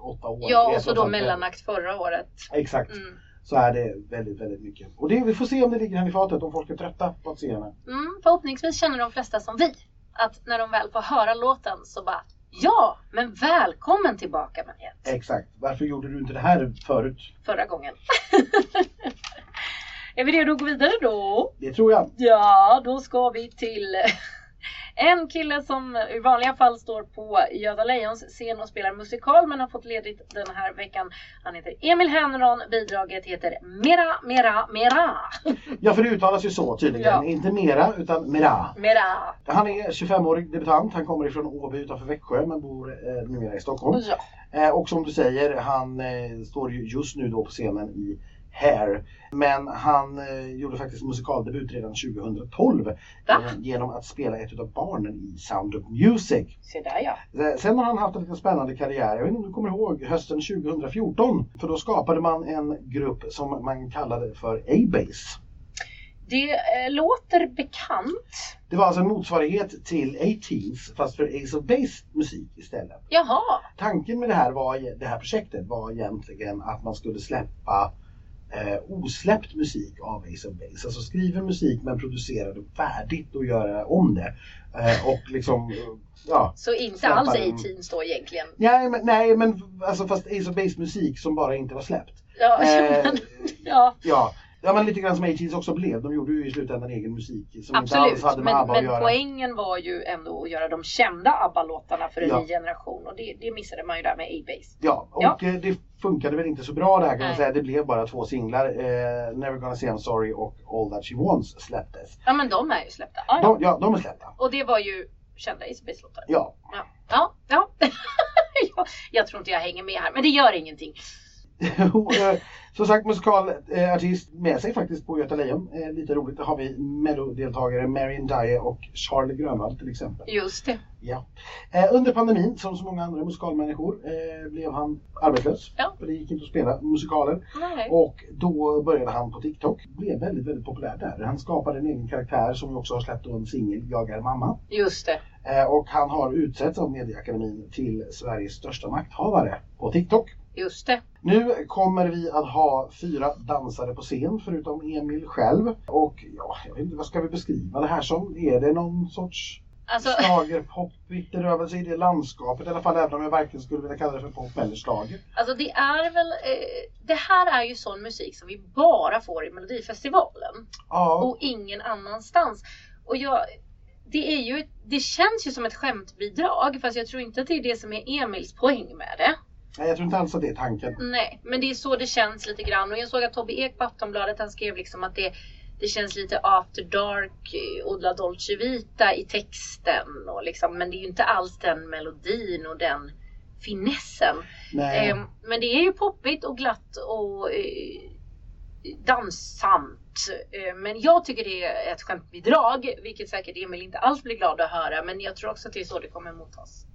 Speaker 2: åtta år?
Speaker 1: Ja, och så då mellanakt förra året.
Speaker 2: Exakt.
Speaker 1: Mm.
Speaker 2: Så är det väldigt, väldigt mycket. Och det, vi får se om det ligger här i fatet, om folk är trötta på att se henne.
Speaker 1: Mm, förhoppningsvis känner de flesta som vi. Att när de väl får höra låten så bara Ja, men välkommen tillbaka Mariette.
Speaker 2: Exakt. Varför gjorde du inte det här förut?
Speaker 1: Förra gången. är vi redo att gå vidare då?
Speaker 2: Det tror jag.
Speaker 1: Ja, då ska vi till en kille som i vanliga fall står på Göta Lejons scen och spelar musikal men har fått ledigt den här veckan. Han heter Emil Henron. Bidraget heter Mera, Mera, Mera.
Speaker 2: Ja, för det uttalas ju så tydligen.
Speaker 1: Ja.
Speaker 2: Inte mera, utan mera.
Speaker 1: Mera.
Speaker 2: Han är 25-årig debutant. Han kommer ifrån Åby utanför Växjö men bor eh, numera i Stockholm.
Speaker 1: Ja.
Speaker 2: Eh, och som du säger, han eh, står ju just nu då på scenen i Hair. Men han eh, gjorde faktiskt musikaldebut redan 2012
Speaker 1: Va?
Speaker 2: genom att spela ett av barnen i Sound of Music.
Speaker 1: Se där ja.
Speaker 2: Eh, Sen har han haft en lite spännande karriär. Jag vet inte om du kommer ihåg hösten 2014? För då skapade man en grupp som man kallade för A-Base.
Speaker 1: Det eh, låter bekant.
Speaker 2: Det var alltså en motsvarighet till A-Teens fast för Ace of Base musik istället.
Speaker 1: Jaha.
Speaker 2: Tanken med det här, var, det här projektet var egentligen att man skulle släppa eh, osläppt musik av Ace of Base. Alltså skriva musik men producera det färdigt och göra om det. Eh, och liksom, eh, ja.
Speaker 1: Så inte alls. A-Teens då egentligen.
Speaker 2: Nej men, nej, men alltså fast Ace of Base musik som bara inte var släppt.
Speaker 1: Ja,
Speaker 2: Eh,
Speaker 1: men, ja
Speaker 2: Ja, ja men lite grann som A-Teens också blev. De gjorde ju i slutändan egen musik som inte
Speaker 1: absolut.
Speaker 2: alls hade med
Speaker 1: Men,
Speaker 2: ABBA att
Speaker 1: men
Speaker 2: göra.
Speaker 1: poängen var ju ändå att göra de kända ABBA-låtarna för en
Speaker 2: Ja.
Speaker 1: ny generation och det, det missade man ju där med A-Base.
Speaker 2: Ja, och
Speaker 1: Ja.
Speaker 2: eh, det funkade väl inte så bra det här kan man
Speaker 1: Nej.
Speaker 2: säga. Det blev bara två singlar. Eh, Never gonna say I'm sorry och All that she wants släpptes.
Speaker 1: Ja men de är ju släppta. Ja, ja.
Speaker 2: De, ja, de är släppta.
Speaker 1: Och det var ju kända Ace-Base-låtar.
Speaker 2: Ja.
Speaker 1: Ja, ja. ja. Ja, jag tror inte jag hänger med här men det gör ingenting.
Speaker 2: Eh, Som sagt musikalartist med sig faktiskt på Göta Lejon. Eh, lite roligt, där har vi Mello-deltagare Marion Dye och Charlie Grönvall till exempel.
Speaker 1: Just det.
Speaker 2: Ja. Eh, under pandemin, som så många andra musikalmänniskor, eh, blev han arbetslös.
Speaker 1: Ja.
Speaker 2: För det gick inte att spela musikaler.
Speaker 1: Nej.
Speaker 2: Och då började han på TikTok. Blev väldigt, väldigt populär där. Han skapade en egen karaktär som också har släppt en singel, Jag är mamma.
Speaker 1: Just det.
Speaker 2: Eh, och han har utsetts av Medieakademin till Sveriges största makthavare på TikTok.
Speaker 1: Just det.
Speaker 2: Nu kommer vi att ha fyra dansare på scen förutom Emil själv. Och ja, jag vet inte, vad ska vi beskriva det här som? Är det någon sorts
Speaker 1: Alltså,
Speaker 2: väl sig i det landskapet i alla fall, även om jag varken skulle vilja kalla det för pop eller schlager.
Speaker 1: alltså det är väl, eh, det här är ju sån musik som vi bara får i Melodifestivalen.
Speaker 2: Ja,
Speaker 1: och ingen annanstans. Och jag, det, är ju, det känns ju som ett skämtbidrag fast jag tror inte att det är det som är Emils poäng med det.
Speaker 2: Nej, jag tror inte alls att det är tanken.
Speaker 1: Nej, men det är så det känns lite grann. Och jag såg att Tobbe Ek på Aftonbladet han skrev liksom att det, det känns lite after dark, eh, Odla Dolce Vita i texten. Och liksom, men det är ju inte alls den melodin och den finessen.
Speaker 2: Nej.
Speaker 1: Eh, men det är ju poppigt och glatt och eh, danssamt. Eh, men jag tycker det är ett skämtbidrag, vilket säkert Emil inte alls blir glad att höra. Men jag tror också att det är så det kommer mottas.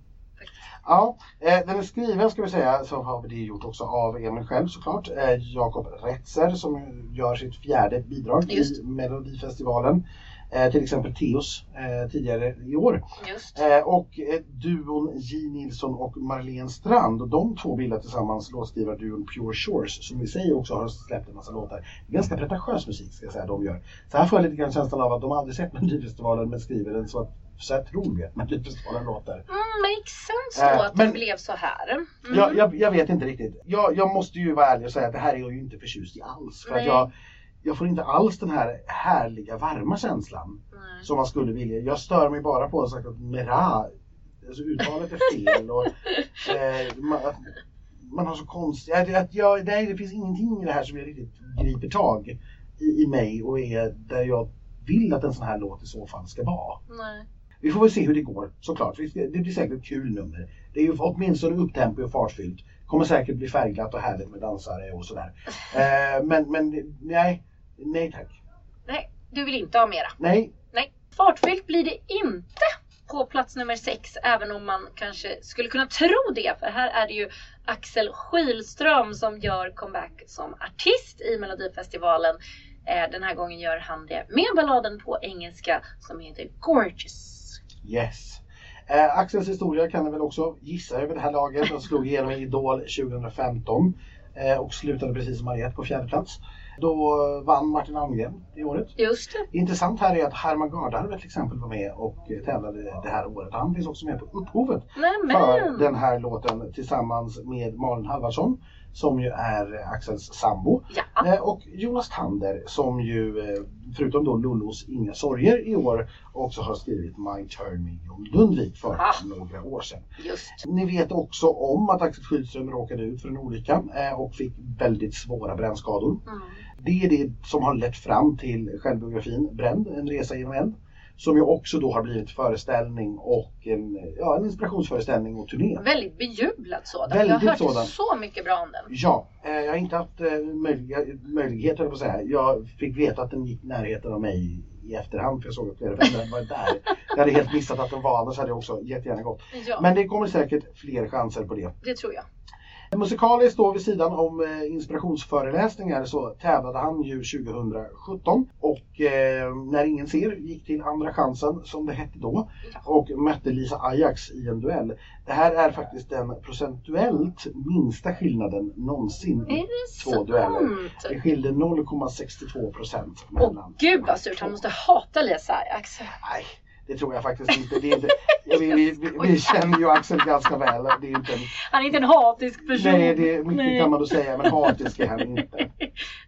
Speaker 1: Faktiskt.
Speaker 2: Ja, eh, den är skriven ska vi säga, så har vi det gjort också av Emil själv såklart. Eh, Jakob Retzer som gör sitt fjärde bidrag
Speaker 1: Just.
Speaker 2: i Melodifestivalen. Eh, till exempel Teos tidigare i år.
Speaker 1: Just.
Speaker 2: Och duon J Nilsson och Marlene Strand. Och de två bildar tillsammans låtskrivarduon Pure Shores som i sig också har släppt en massa låtar. Ganska pretentiös musik ska jag säga de gör. Så här får jag lite grann känslan av att de aldrig sett Melodifestivalen men skriver den så att så här tror vi att Melodifestivalen låter.
Speaker 1: Mm, makes sense då
Speaker 2: Eh,
Speaker 1: att
Speaker 2: men-
Speaker 1: det blev så här. Mm.
Speaker 2: Jag, jag, jag vet inte riktigt. Jag, jag måste ju vara ärlig och säga att det här är jag ju inte förtjust i alls. För jag, jag får inte alls den här härliga varma känslan
Speaker 1: Nej.
Speaker 2: som man skulle vilja. Jag stör mig bara på sagt att Mera, alltså uttalet är fel. Och, eh, man, man har så konstigt, att, att jag, nej, det finns ingenting i det här som jag riktigt griper tag i, i mig och är där jag vill att en sån här låt i så fall ska vara.
Speaker 1: Nej.
Speaker 2: Vi får väl se hur det går såklart. Det blir säkert ett kul nummer. Det är ju åtminstone upptempo och fartfyllt. Kommer säkert bli färgglatt och härligt med dansare och sådär. Eh, men, men nej, nej tack.
Speaker 1: Nej, du vill inte ha mera.
Speaker 2: Nej,
Speaker 1: Nej. Fartfyllt blir det inte på plats nummer sex, även om man kanske skulle kunna tro det. För här är det ju Axel Skylström som gör comeback som artist i Melodifestivalen. Eh, Den här gången gör han det med balladen på engelska som heter Gorgeous.
Speaker 2: Yes. Eh, Axels historia kan ni väl också gissa över det här laget. Han slog igenom i Idol 2015 eh, och slutade precis som Mariette på fjärde plats. Då vann Martin Almgren det året.
Speaker 1: Just det.
Speaker 2: Intressant här är att Herman Gardarve till exempel var med och eh, tävlade det här året. Han finns också med på upphovet för
Speaker 1: Nämen!
Speaker 2: den här låten tillsammans med Malin Halvarsson som ju är Axels sambo.
Speaker 1: Ja.
Speaker 2: Eh, Och Jonas Tander som ju eh, förutom då Lollos Inga sorger i år också har skrivit My Turn med John Lundvik för
Speaker 1: Ah.
Speaker 2: några år sedan.
Speaker 1: Just.
Speaker 2: Ni vet också om att Axel Schydström råkade ut för en olycka eh, och fick väldigt svåra brännskador.
Speaker 1: Mm.
Speaker 2: Det är det som har lett fram till självbiografin Bränd, en resa genom eld. Som ju också då har blivit föreställning och en, ja, en inspirationsföreställning och turné.
Speaker 1: Väldigt bejublad sådan.
Speaker 2: Väldigt
Speaker 1: jag har hört
Speaker 2: sådan.
Speaker 1: så mycket bra om den.
Speaker 2: Ja, eh, jag har inte haft eh, möjlighet jag på att säga. Jag fick veta att den gick i närheten av mig i efterhand för jag såg att flera vänner varit där. Jag hade helt missat att den var, annars hade jag också jättegärna gått.
Speaker 1: Ja,
Speaker 2: Men det kommer säkert fler chanser på det.
Speaker 1: det tror jag.
Speaker 2: Musikaliskt då vid sidan om eh, inspirationsföreläsningar så tävlade han ju 2017 och eh, När ingen ser gick till Andra chansen som det hette då och mötte Lisa Ajax i en duell. Det här är faktiskt den procentuellt minsta skillnaden någonsin i två dueller.
Speaker 1: sant?
Speaker 2: Det skilde 0,62 procent
Speaker 1: Åh gud vad surt, han måste hata Lisa Ajax.
Speaker 2: Nej, det tror jag faktiskt inte. Det är inte vi, vi, vi, vi känner ju Axel ganska väl. Det är inte en,
Speaker 1: Han är inte en hatisk person.
Speaker 2: nej, det är mycket
Speaker 1: Nej.
Speaker 2: kan man då säga, men hatisk är han inte.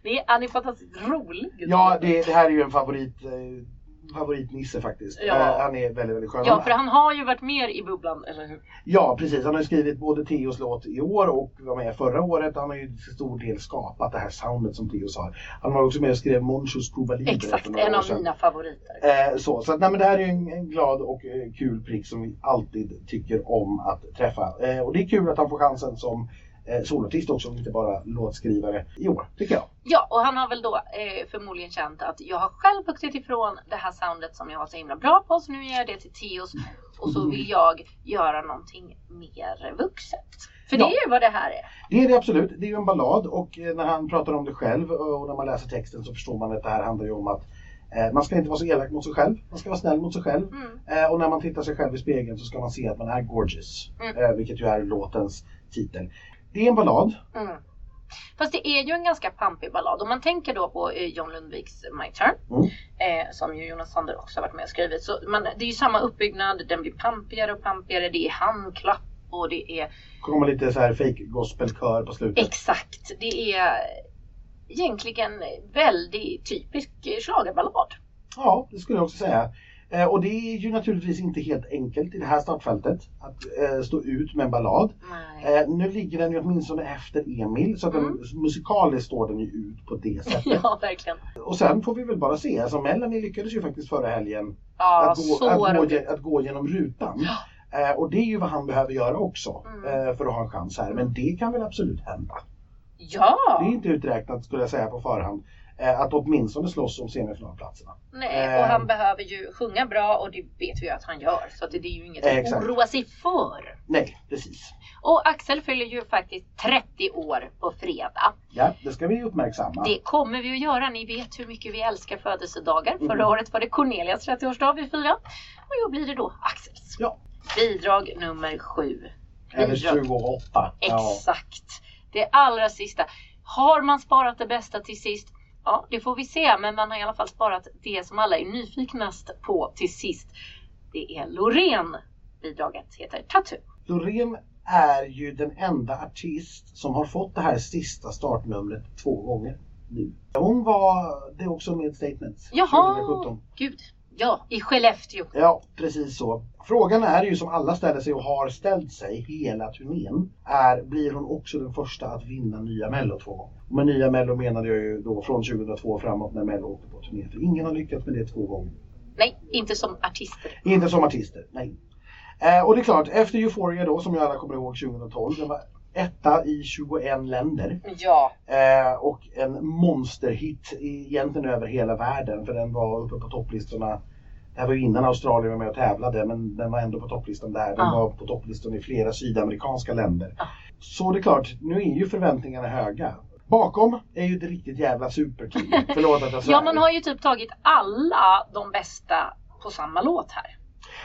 Speaker 1: Nej, han är fantastiskt rolig.
Speaker 2: Ja, det, det här är ju en favorit, eh, favoritnisse faktiskt.
Speaker 1: Ja.
Speaker 2: Eh, han är väldigt, väldigt skön.
Speaker 1: Ja, för han har ju varit med i bubblan, eller hur?
Speaker 2: Ja, precis. Han har ju skrivit både Theos låt i år och var med förra året. Han har ju till stor del skapat det här soundet som Theos har. Han var också med och skrev Monchos Cuba Libre
Speaker 1: Exakt, en av mina favoriter.
Speaker 2: Eh, så så att, nej, men det här är ju en, en glad och eh, kul prick som vi alltid tycker om att träffa. Eh, och det är kul att han får chansen som eh, solartist också, inte bara låtskrivare i år, tycker jag.
Speaker 1: Ja, och han har väl då eh, förmodligen känt att jag har själv vuxit ifrån det här soundet som jag var så himla bra på, så nu ger jag det till Teos och så vill jag göra någonting mer vuxet. För det
Speaker 2: Ja.
Speaker 1: är ju vad det här är.
Speaker 2: Det är det absolut. Det är ju en ballad och eh, när han pratar om det själv och när man läser texten så förstår man att det här handlar ju om att eh, man ska inte vara så elak mot sig själv. Man ska vara snäll mot sig själv.
Speaker 1: Mm.
Speaker 2: Eh, och när man tittar sig själv i spegeln så ska man se att man är gorgeous.
Speaker 1: Mm.
Speaker 2: Vilket ju är låtens titel. Det är en ballad.
Speaker 1: Mm. Fast det är ju en ganska pampig ballad. Om man tänker då på eh, John Lundviks My Turn,
Speaker 2: Mm.
Speaker 1: eh, som ju Jonas Sander också har varit med och skrivit. Så man, det är ju samma uppbyggnad, den blir pampigare och pampigare, det är handklapp och det är
Speaker 2: kommer lite så här fake gospelkör på slutet.
Speaker 1: exakt, det är egentligen väldigt typisk eh, schlagerballad.
Speaker 2: Ja, det skulle jag också säga. Eh, och det är ju naturligtvis inte helt enkelt i det här startfältet att eh, stå ut med en ballad. Eh, nu ligger den ju åtminstone efter Emil så att
Speaker 1: Mm.
Speaker 2: den, musikaliskt står den ju ut på det sättet.
Speaker 1: Ja, verkligen.
Speaker 2: Och sen får vi väl bara se. Alltså Melanie lyckades ju faktiskt förra helgen
Speaker 1: Ja,
Speaker 2: att, gå, att, gå, att gå genom rutan. Eh, och det är ju vad han behöver göra också
Speaker 1: Mm.
Speaker 2: för att ha en chans här. Men det kan väl absolut hända.
Speaker 1: Ja!
Speaker 2: Det är inte uträknat skulle jag säga på förhand. Eh, att åtminstone slåss om semifinalplatserna.
Speaker 1: Nej,
Speaker 2: Eh.
Speaker 1: och han behöver ju sjunga bra och det vet vi ju att han gör. Så att det är ju inget att
Speaker 2: Exakt.
Speaker 1: oroa sig för.
Speaker 2: Nej, precis.
Speaker 1: Och Axel fyller ju faktiskt 30 år på fredag.
Speaker 2: Ja, det ska vi uppmärksamma.
Speaker 1: Det kommer vi att göra. Ni vet hur mycket vi älskar födelsedagar.
Speaker 2: Mm.
Speaker 1: Förra året var det Cornelias 30-årsdag vi firade. Och i år blir det då Axels.
Speaker 2: Ja.
Speaker 1: Bidrag nummer sju.
Speaker 2: Eller
Speaker 1: Bidrag.
Speaker 2: 28. Ja.
Speaker 1: Exakt. Det allra sista. Har man sparat det bästa till sist? Ja, det får vi se. Men man har i alla fall sparat det som alla är nyfiknast på till sist. Det är Loreen. Bidraget heter Tattoo.
Speaker 2: Loreen är ju den enda artist som har fått det här sista startnumret två gånger nu. Hon var det också med Statements
Speaker 1: Jaha,
Speaker 2: 2017.
Speaker 1: gud. Ja, i Skellefteå.
Speaker 2: Ja, precis så. Frågan är ju som alla ställer sig och har ställt sig hela turnén. Är, blir hon också den första att vinna nya Mello två gånger? Och med nya Mello menade jag ju då från 2002 och framåt när Mello åkte på turné. För ingen har lyckats med det två gånger.
Speaker 1: Nej, inte som artister.
Speaker 2: Inte som artister, nej. Eh, och det är klart, efter Euphoria då, som ju alla kommer ihåg 2012, den var etta i 21 länder.
Speaker 1: Ja.
Speaker 2: Eh, och en monsterhit egentligen över hela världen, för den var uppe på topplistorna. Det här var ju innan Australien var med och tävlade, men den var ändå på topplistan där. Den
Speaker 1: Ja.
Speaker 2: var på topplistan i flera sydamerikanska länder.
Speaker 1: Ja.
Speaker 2: Så det är klart, nu är ju förväntningarna höga. Bakom är ju ett riktigt jävla superteam. Förlåt att jag svär.
Speaker 1: Ja, man har ju typ tagit alla de bästa på samma låt här.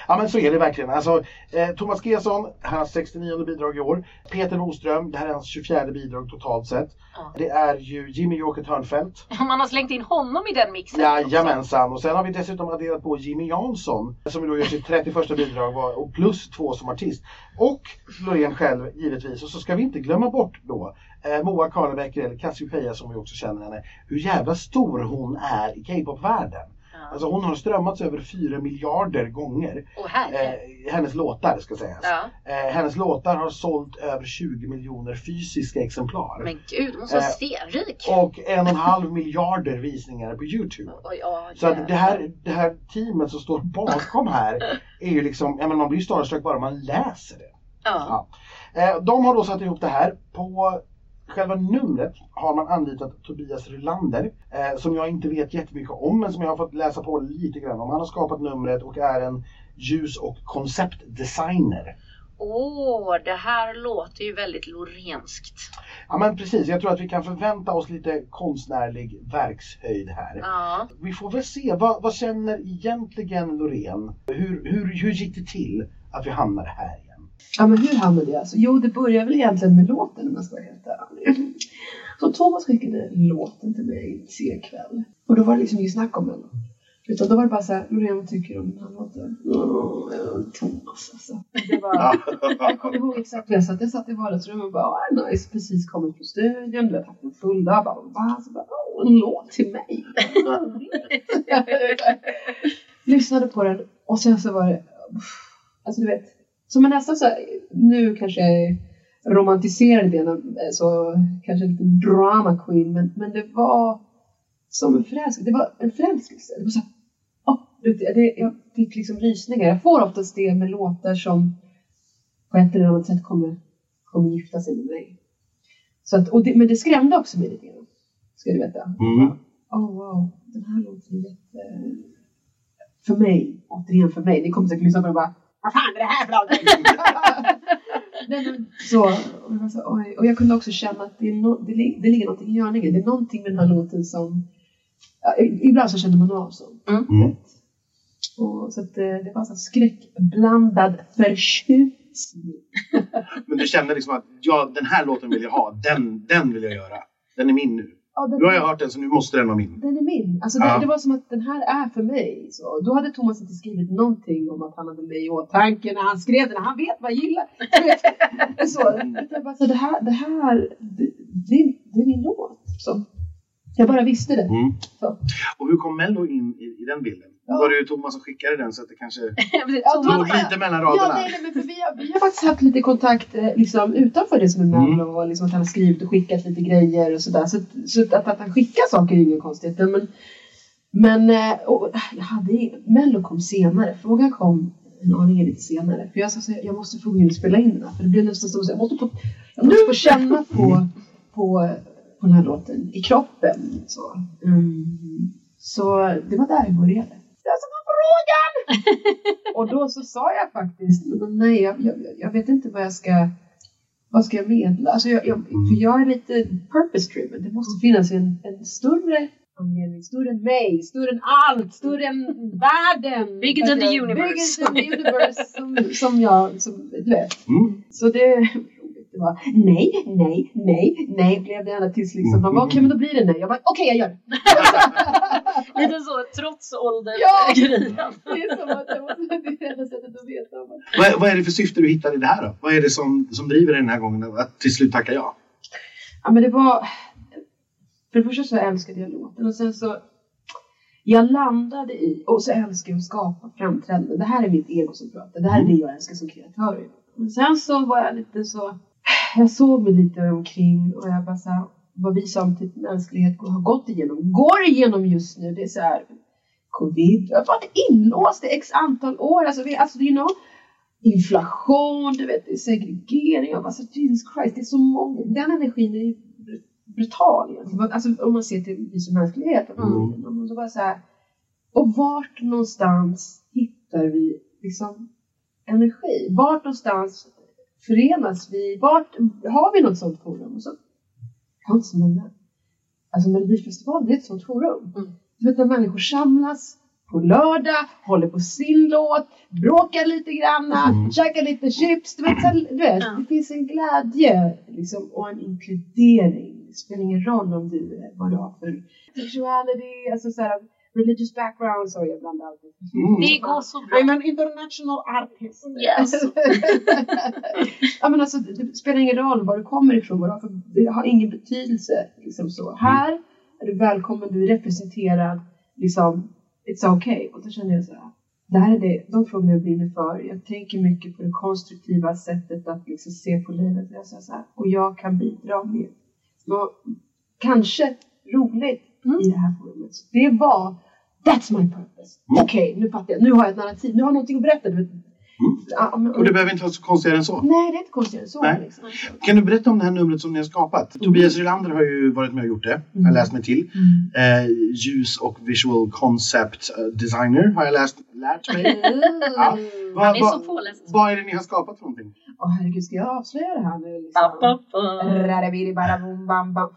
Speaker 2: Ja men så är det verkligen. Alltså, eh, Thomas Gesson, hans 69 bidrag i år. Peter Boström, det här är hans 24 bidrag totalt sett.
Speaker 1: Ja.
Speaker 2: Det är ju Jimmy Joker Törnfeldt.
Speaker 1: Man har slängt in honom i den mixen.
Speaker 2: Jajamensan. Och sen har vi dessutom adderat på Jimmy Jansson som då gör sitt 31 bidrag och plus två som artist. Och Loreen själv givetvis. Och så ska vi inte glömma bort då eh, Moa Karlebäcker eller Cassiopeia som vi också känner henne. Hur jävla stor hon är i K-pop-världen.
Speaker 1: Ja.
Speaker 2: Alltså hon har strömmats över 4 miljarder gånger.
Speaker 1: Herre.
Speaker 2: Eh, hennes låtar ska sägas.
Speaker 1: Ja.
Speaker 2: Eh, hennes låtar har sålt över 20 miljoner fysiska exemplar.
Speaker 1: Men gud, hon är så
Speaker 2: Eh,
Speaker 1: stenrik.
Speaker 2: Och en och en halv miljarder visningar på Youtube.
Speaker 1: Oj, ja,
Speaker 2: Så att det här, det här teamet som står bakom här är ju liksom, ja men man blir ju starstruck bara man läser det.
Speaker 1: Ja.
Speaker 2: Eh, de har då satt ihop det här. På själva numret har man anlitat Tobias Rylander eh, som jag inte vet jättemycket om men som jag har fått läsa på lite grann om. Han har skapat numret och är en ljus och konceptdesigner.
Speaker 1: Åh, det här låter ju väldigt lorenskt.
Speaker 2: Ja men precis, jag tror att vi kan förvänta oss lite konstnärlig verkshöjd här.
Speaker 1: Ja.
Speaker 2: Vi får väl se, vad, vad känner egentligen Loreen? Hur, hur, hur gick det till att vi hamnade här?
Speaker 7: Ja men hur hamnade jag? Alltså, jo det börjar väl egentligen med låten om jag ska vara helt ärlig. Så Thomas skickade låten till mig en sen kväll. Och då var det liksom inget snack om den. Utan då var det bara såhär, Loreen vad tycker du om den här låten? Mm, Thomas alltså. Det var, jag kommer ihåg exakt hur jag satt. Jag satt i vardagsrummet och bara, ah, nice, precis kommit från studion. Du vet, haft en full dag. Bara, va? Så bara, oh, en låt till mig. Lyssnade på den och sen så var det, alltså du vet, som en nästan så här, nu kanske jag romantiserar grann, eh, så kanske lite drama queen, men, men det var som en förälskelse. Det var en förälskelse. Det var så här, åh, du vet, det, jag fick liksom rysningar. Jag får oftast det med låtar som på ett eller annat sätt kommer, kommer gifta sig med mig. Så att, och det, men det skrämde också mig lite grann. Ska du veta.
Speaker 2: Mm.
Speaker 7: Oh wow, den här låten är jätte... För mig, återigen för mig. Ni kommer säkert lyssna på den och bara Vad fan är det här för någonting? Så, och, jag oj. och jag kunde också känna att det, är no, det, det ligger någonting i görningen. Det är någonting med den här låten som... Ja, i- ibland så känner man av så.
Speaker 2: Mm.
Speaker 7: Och, så att, eh, det var så skräckblandad förtjusning.
Speaker 5: Men du kände liksom att ja, den här låten vill jag ha, den, den vill jag göra. Den är min nu.
Speaker 7: Ja,
Speaker 5: Nu har jag hört den så nu måste den vara min.
Speaker 7: Den är min. Alltså
Speaker 5: Ja.
Speaker 7: det, det var som att den här är för mig. Så, då hade Thomas inte skrivit någonting om att han hade mig i åtanke när han skrev den. Han vet vad jag gillar. Så, bara så, det här, det här det, det, det är min låt. Så. Jag bara visste det.
Speaker 5: Mm. Och hur kom Mello in i, i den bilden?
Speaker 7: Ja.
Speaker 5: Var det ju Thomas som skickade den så att det kanske
Speaker 7: Ja,
Speaker 5: låg lite mellan raderna?
Speaker 7: Ja, nej, nej, men för vi, har, vi har faktiskt haft lite kontakt eh, liksom, utanför det som är
Speaker 5: Mm.
Speaker 7: Mello och liksom att han har skrivit och skickat lite grejer och sådär. Så, så att, att han skickar saker är inget konstigt. Men, men eh, och, jag hade, Mello kom senare. Frågan kom en aning lite senare. För jag sa så jag måste få gå in och spela in den här. För det blev nästan som att jag måste få, jag måste få känna på, på på den här låten i kroppen. Så, mm, så det var där det började. Det som var frågan! och då så sa jag faktiskt, nej jag, jag, jag vet inte vad jag ska vad ska jag medla? Alltså jag, jag, för jag är lite purpose driven. Det måste finnas en, en större anledning, större än mig, större än allt, större än världen.
Speaker 1: Bigger than the
Speaker 7: Bigger
Speaker 1: universe.
Speaker 7: than the universe som, som jag, som, du vet.
Speaker 2: Mm.
Speaker 7: Så det, det var nej, nej, nej, nej blev det ända tills liksom, man bara okej men då blir det nej. Jag bara okej jag gör det.
Speaker 1: Lite så trots ålder
Speaker 7: Ja.
Speaker 1: grejen.
Speaker 7: Det är som att jag måste, det är det enda sättet att veta.
Speaker 2: Vad, är- vad är det för syfte du hittar i det här då? Vad är det som, som driver dig den här gången att till slut tacka ja?
Speaker 7: Ja men det var... För det första så älskade jag låten och sen så... Jag landade i, och så älskar jag att skapa framträdanden. Det här är mitt ego som pratar. Det här är det jag älskar som kreatör. Men sen så var jag lite så... Jag såg mig lite omkring och jag bara så här, vad vi som mänsklighet har gått igenom, går igenom just nu. Det är så här, covid, jag har varit inlåst i x antal år. Alltså, vi, alltså you know, inflation, du vet, segregering. Jag bara så Jesus Christ, det är så många. Den energin är brutal egentligen. Alltså om man ser till vi som mänsklighet. Mm. Och, så bara så här, och vart någonstans hittar vi liksom energi? Vart någonstans förenas vi? Vart har vi något sånt forum? Och så, har inte så många. Alltså Melodifestivalen det är ett sånt forum.
Speaker 1: Mm.
Speaker 7: Vet när människor samlas på lördag, håller på sin låt, bråkar lite granna,
Speaker 2: Mm.
Speaker 7: käkar lite chips. Du vet, du vet
Speaker 1: Ja.
Speaker 7: det finns en glädje liksom, och en inkludering. Det spelar ingen roll om du, eh, vad du har för sexuality, alltså så här, religious background, sorry jag blandar alltid.
Speaker 2: Mm.
Speaker 1: Det går så bra.
Speaker 7: I'm an international artist.
Speaker 1: Yes.
Speaker 7: ja, men alltså, det spelar ingen roll var du kommer ifrån, för, det har ingen betydelse. Liksom så. Här är du välkommen, du är representerad, liksom, it's okay. Och då känner jag så här, det här är det, de frågorna jag brinner för. Jag tänker mycket på det konstruktiva sättet att liksom se på livet. Jag säger så här, och jag kan bidra med något kanske roligt i det här forumet. Så Det var, that's my purpose.
Speaker 2: Mm.
Speaker 7: Okej, nu fattar jag. Nu har jag ett narrativ. Nu har jag någonting att berätta. Vet. Ja, men-
Speaker 2: Och det behöver inte vara så konstigare än så.
Speaker 7: Nej, det är inte konstigare än så. Liksom.
Speaker 2: Kan du berätta om det här numret som ni har skapat? Tobias Rylander har ju varit med och gjort det. Har jag läst mig till. Eh, ljus och visual concept eh, designer har jag läst, lärt mig. Ja. Vad,
Speaker 1: Han är så påläst.
Speaker 2: vad är det ni har skapat för någonting?
Speaker 7: Åh herregud, ska jag avslöja det här nu? Liksom?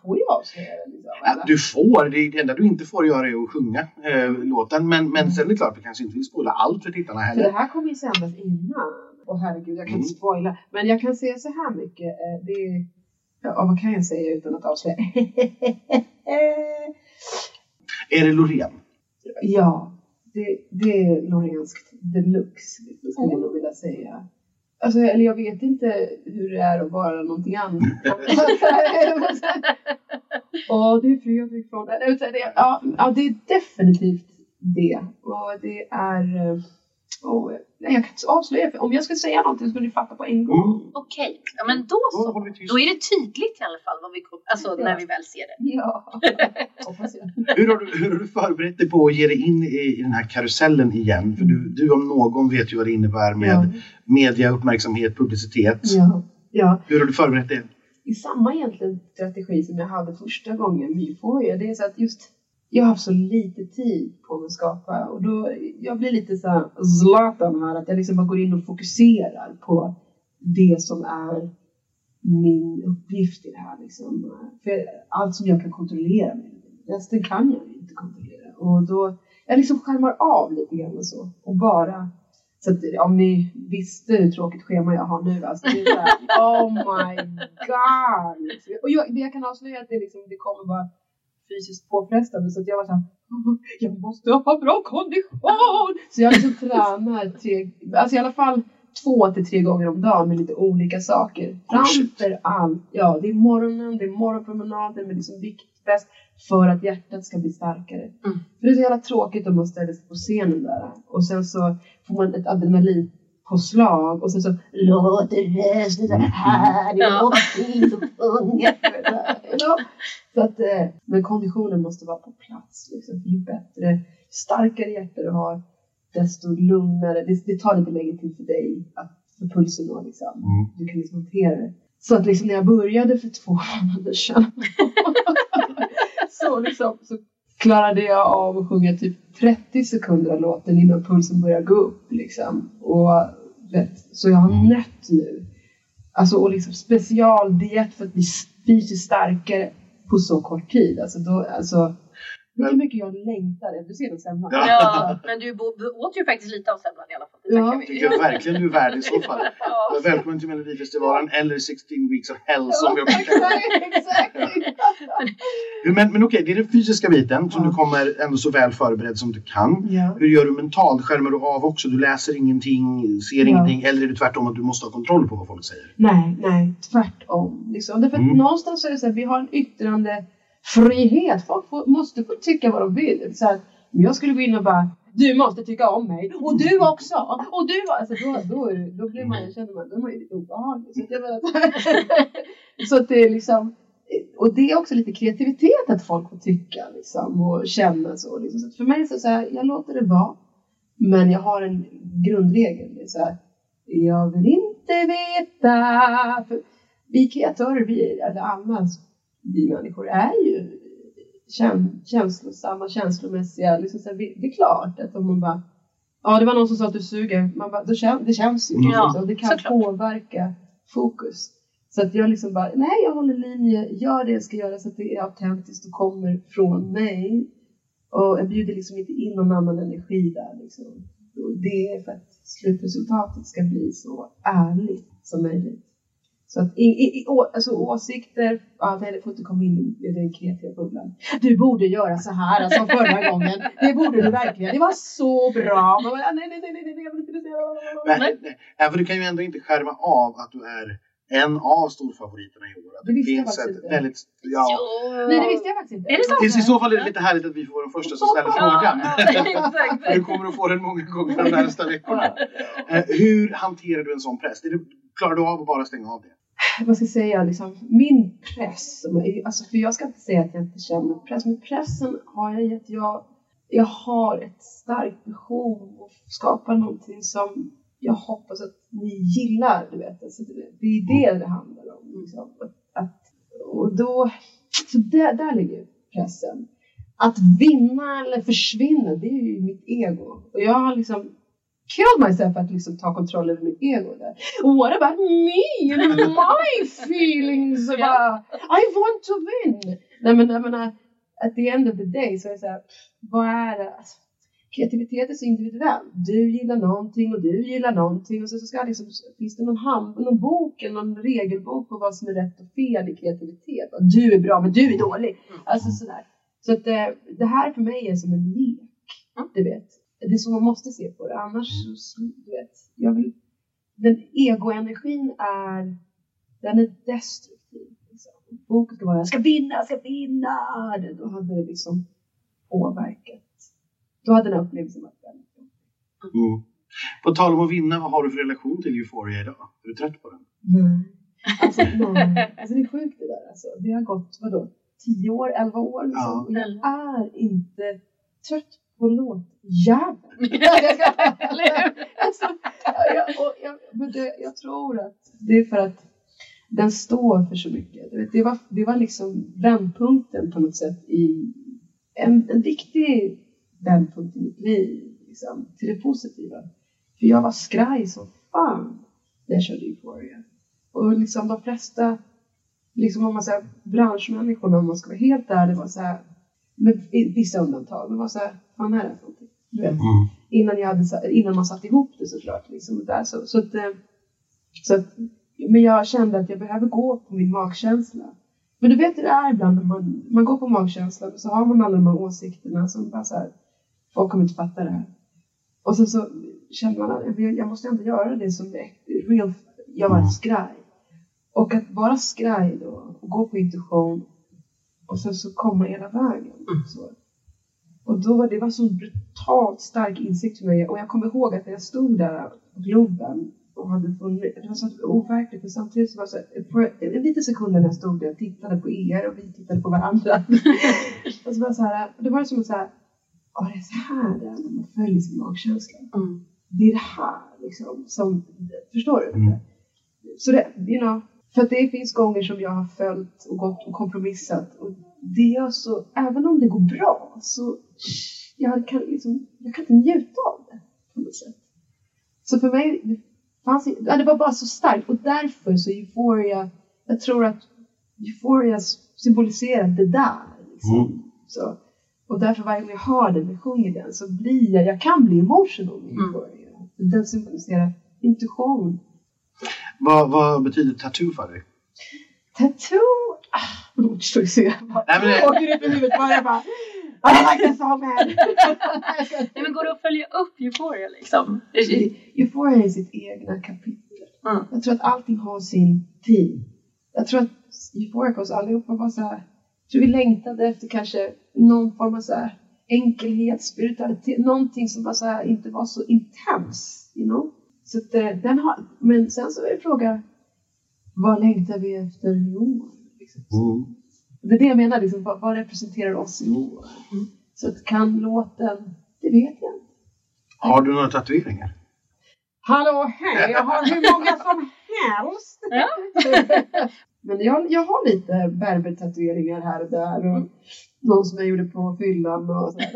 Speaker 7: Får jag avslöja det? Liksom?
Speaker 2: Ja? Du får, det, det enda du inte får göra är att sjunga eh, låten. Men, men sen är det klart, vi kanske inte vill spoila allt för tittarna
Speaker 7: För det
Speaker 2: heller.
Speaker 7: här kommer ju sändas innan. Åh herregud, jag kan inte
Speaker 2: Mm.
Speaker 7: spoila. Men jag kan säga så här mycket. eh, Det är... Ja, vad kan jag säga utan att avslöja?
Speaker 2: Är det Loreen?
Speaker 7: ja, det, det är lorenskt deluxe. Skulle jag vilja säga. Alltså, eller jag vet inte hur det är att vara någonting annat. Ja, det är Fredrik från... Ja, ja, det är definitivt det. Och det är... Och, nej, jag kan inte avslöja. För om jag ska säga någonting så skulle ni fatta på en gång.
Speaker 2: Mm.
Speaker 1: Okej, ja, men då
Speaker 2: Då
Speaker 1: så.
Speaker 2: håller vi tyst.
Speaker 1: Då är det tydligt i alla fall vad vi kom, alltså
Speaker 7: Ja.
Speaker 1: när vi väl ser det.
Speaker 7: Ja.
Speaker 2: Hur har, du, hur har du förberett dig på att ge dig in i, i den här karusellen igen? För du, du om någon vet ju vad det innebär med
Speaker 7: Ja,
Speaker 2: media, uppmärksamhet, publicitet.
Speaker 7: ja, ja.
Speaker 2: Hur har du förberett det?
Speaker 7: I samma egentligen strategi som jag hade första gången med. Det är så att just jag har haft så lite tid på mig att skapa och då, jag blir lite så här Zlatan här, att jag liksom bara går in och fokuserar på det som är min uppgift i det här liksom. För allt som jag kan kontrollera, resten kan jag inte kontrollera. Och då, jag liksom skärmar av lite grann och så. Och bara, så att om ni visste hur tråkigt schema jag har nu, alltså det är så här, oh my god. Och jag, det jag kan avslöja är att det, liksom, det kommer vara fysiskt påfrestande så att jag var såhär, jag måste ha bra kondition! Så jag liksom tränar tre, alltså i alla fall två till tre gånger om dagen med lite olika saker. Framför allt, ja det är morgonen, det är morgonpromenader med liksom viktväst för att hjärtat ska bli starkare.
Speaker 1: Mm.
Speaker 7: För det är så jävla tråkigt om man ställer sig på scenen där och sen så får man ett adrenalinpåslag och sen så låter rösten så här, det
Speaker 1: Ja.
Speaker 7: låter fint och know? Så att, eh, men konditionen måste vara på plats. Liksom. Ju bättre, ju starkare hjärta du har, desto lugnare. Det, det tar lite längre tid för dig att för pulsen då liksom.
Speaker 2: Mm.
Speaker 7: Du kan liksom hantera det. Så att liksom när jag började för två månader sedan så, liksom, så klarade jag av att sjunga typ 30 sekunder av låten innan pulsen började gå upp. Liksom. Och, vet, så jag har nött nu. Alltså, och liksom specialdiet för att bli fysiskt starkare på så kort tid. Alltså, då, alltså, vet hur mycket jag längtar efter sen semlan.
Speaker 5: Ja.
Speaker 1: Ja, men du åt ju faktiskt lite av semlan i alla fall. Det
Speaker 7: Ja.
Speaker 2: tycker jag verkligen du är värd i så fall.
Speaker 1: Ja.
Speaker 2: Välkommen till Melodifestivalen eller 16 Weeks of Hell som vi
Speaker 7: exakt.
Speaker 2: Men, men okej, det är den fysiska biten som
Speaker 7: Ja.
Speaker 2: du kommer ändå så väl förberedd som du kan.
Speaker 7: Ja.
Speaker 2: Hur gör du mentalt? Skärmar du av också? Du läser ingenting, ser
Speaker 7: Ja.
Speaker 2: ingenting eller är det tvärtom att du måste ha kontroll på vad folk säger?
Speaker 7: Nej, nej, tvärtom. Liksom. Därför att
Speaker 2: Mm.
Speaker 7: någonstans så är det så här, vi har en yttrandefrihet. Folk får, måste få tycka vad de vill. Så om jag skulle gå in och bara du måste tycka om mig och du också och du alltså, då, då, då blir man, känner man, då är man ju lite obehaglig. Så, att så att det är liksom och det är också lite kreativitet att folk får tycka liksom, och känna så. Liksom. så att för mig det så här, jag låter det vara. Men jag har en grundregel. Det är så här, jag vill inte veta. För vi kreatörer, vi, eller alla vi människor är ju käns känslosamma, känslomässiga. Liksom så här, det är klart att om man bara Ja, det var någon som sa att du suger. Man bara, då kän, det känns ju.
Speaker 1: Ja,
Speaker 7: liksom. det kan
Speaker 1: såklart.
Speaker 7: påverka fokus. Så att jag liksom bara, nej jag håller linje, gör det jag ska göra så att det är autentiskt och kommer från mig. Och jag bjuder liksom inte in någon annan energi där liksom. Och det är för att slutresultatet ska bli så ärligt som möjligt. Så att i, i, i, å, alltså åsikter, nej, det får inte komma in i den kreativa bubblan. Du borde göra så här som förra gången. Det borde du verkligen. Det var så bra. Bara, nej, nej, nej, nej, nej, jag vill inte det.
Speaker 2: Nej, nej. För du kan ju ändå inte skärma av att du är en av storfavoriterna i år.
Speaker 7: Det
Speaker 2: finns ett
Speaker 7: inte.
Speaker 2: väldigt, ja,
Speaker 7: Nej, det visste jag faktiskt inte.
Speaker 1: Är det sant?
Speaker 2: I så fall är det lite härligt att vi får den första som ställer frågan.
Speaker 1: Ja.
Speaker 2: Du kommer att få den många gånger de närmsta veckorna. Eh, Hur hanterar du en sån press? Är det, klarar du av att bara stänga av det?
Speaker 7: Vad ska jag säga, liksom, min press, alltså, för jag ska inte säga att jag inte känner press, men pressen har jag i att jag, jag har ett starkt behov att skapa någonting som jag hoppas att ni gillar, du vet. Alltså, det, är det det handlar om. Liksom. Att, att, och då, så där, där ligger pressen. Att vinna eller försvinna, det är ju mitt ego. Och jag har liksom killed myself att liksom ta kontroll över mitt ego där. What about me and my feelings? Bara, I want to win! Nej men jag menar, at the end of the day så är det så här, vad är det? Alltså, kreativitet är så individuell. Du gillar någonting och du gillar någonting och så, så ska liksom, finns det någon, hand, någon bok eller någon regelbok på vad som är rätt och fel i kreativitet. Och Du är bra men du är dålig. Alltså sådär. Så att det, det här för mig är som en lek. Du vet. Det är så man måste se på det. Annars, så, du vet, jag vill, den egoenergin är, den är destruktiv. Liksom. Fokus ska vara, jag ska vinna, jag ska vinna. Då hade det liksom påverkat. Då hade den upplevelsen varit väldigt.
Speaker 2: Mm. På tal om att vinna, vad har du för relation till Euphoria idag? Är du trött på den?
Speaker 7: Nej. Alltså, nej. alltså det är sjukt det där. Alltså. Det har gått, vadå, 10 år, 11 år liksom.
Speaker 2: Ja.
Speaker 7: Jag är inte trött låtjäveln. Alltså, jag, jag, men det, jag tror att det är för att den står för så mycket. Det var, det var liksom vändpunkten på något sätt i en, en viktig vändpunkt i mitt liv. Liksom, till det positiva. För jag var skraj som fan när jag körde Euphoria. Och liksom de flesta, liksom om man säger branschmänniskorna om man ska vara helt ärlig var så här, med vissa undantag, men var så här, vad är det för någonting? Du vet, innan, jag hade, innan man satte ihop det såklart. Liksom, där, så, så att, eh, så att, men jag kände att jag behöver gå på min magkänsla. Men du vet hur det är ibland när man, man går på magkänslan och så har man alla de här åsikterna som bara så här, folk kommer inte fatta det här. Och sen så känner man att jag- jag måste ändå göra det som är real. Jag var skraj. Och att vara skraj då och gå på intuition och sen så komma hela vägen. Så. Och då var det var så brutalt stark insikt för mig. Och jag kommer ihåg att när jag stod där på Globen och hade funnit, det var så overkligt men samtidigt så var det så här, för en liten sekund när jag stod där och tittade på er och vi tittade på varandra. och så var det så här, det var som att säga, ja det är så här det är när man följer sin magkänsla. Det är det här liksom som, förstår du?
Speaker 2: Mm.
Speaker 7: Så det, you know, För att det finns gånger som jag har följt och gått och kompromissat. Och det gör så, även om det går bra, så jag kan, liksom, jag kan inte njuta av det på något sätt. Så för mig, det, fanns, ja, det var bara så starkt och därför så Euphoria, jag tror att Euphoria symboliserar det där. Liksom.
Speaker 2: Mm.
Speaker 7: Så, och därför varje gång jag hör den, jag sjunger den, så blir jag, jag kan bli emotional med Euphoria. Den symboliserar intuition.
Speaker 2: Vad, vad betyder tattoo för dig?
Speaker 7: Tattoo! Ah, ord står ju så jag bara
Speaker 2: Nej, men det-
Speaker 7: åker upp i huvudet bara. Jag bara I like that song man!
Speaker 1: Nej, men går det att följa upp Euphoria liksom?
Speaker 7: Euphoria är sitt egna kapitel.
Speaker 1: Mm.
Speaker 7: Jag tror att allting har sin tid. Jag tror att Euphoria för oss allihopa var så här. Jag tror vi längtade efter kanske någon form av så här enkelhet, spiritualitet, någonting som var så här, inte var så intens. You know? Så att, eh, den har, men sen så är det fråga, vad längtar vi efter i år? Liksom.
Speaker 2: Mm.
Speaker 7: Det är det jag menar, liksom, vad, vad representerar oss i år? Så att kan låten, det vet jag inte.
Speaker 2: Har du några tatueringar?
Speaker 7: Hallå hej, jag har hur många som helst. Men jag, jag har lite berbertatueringar här och där. Och någon som jag gjorde på fyllan och sådär.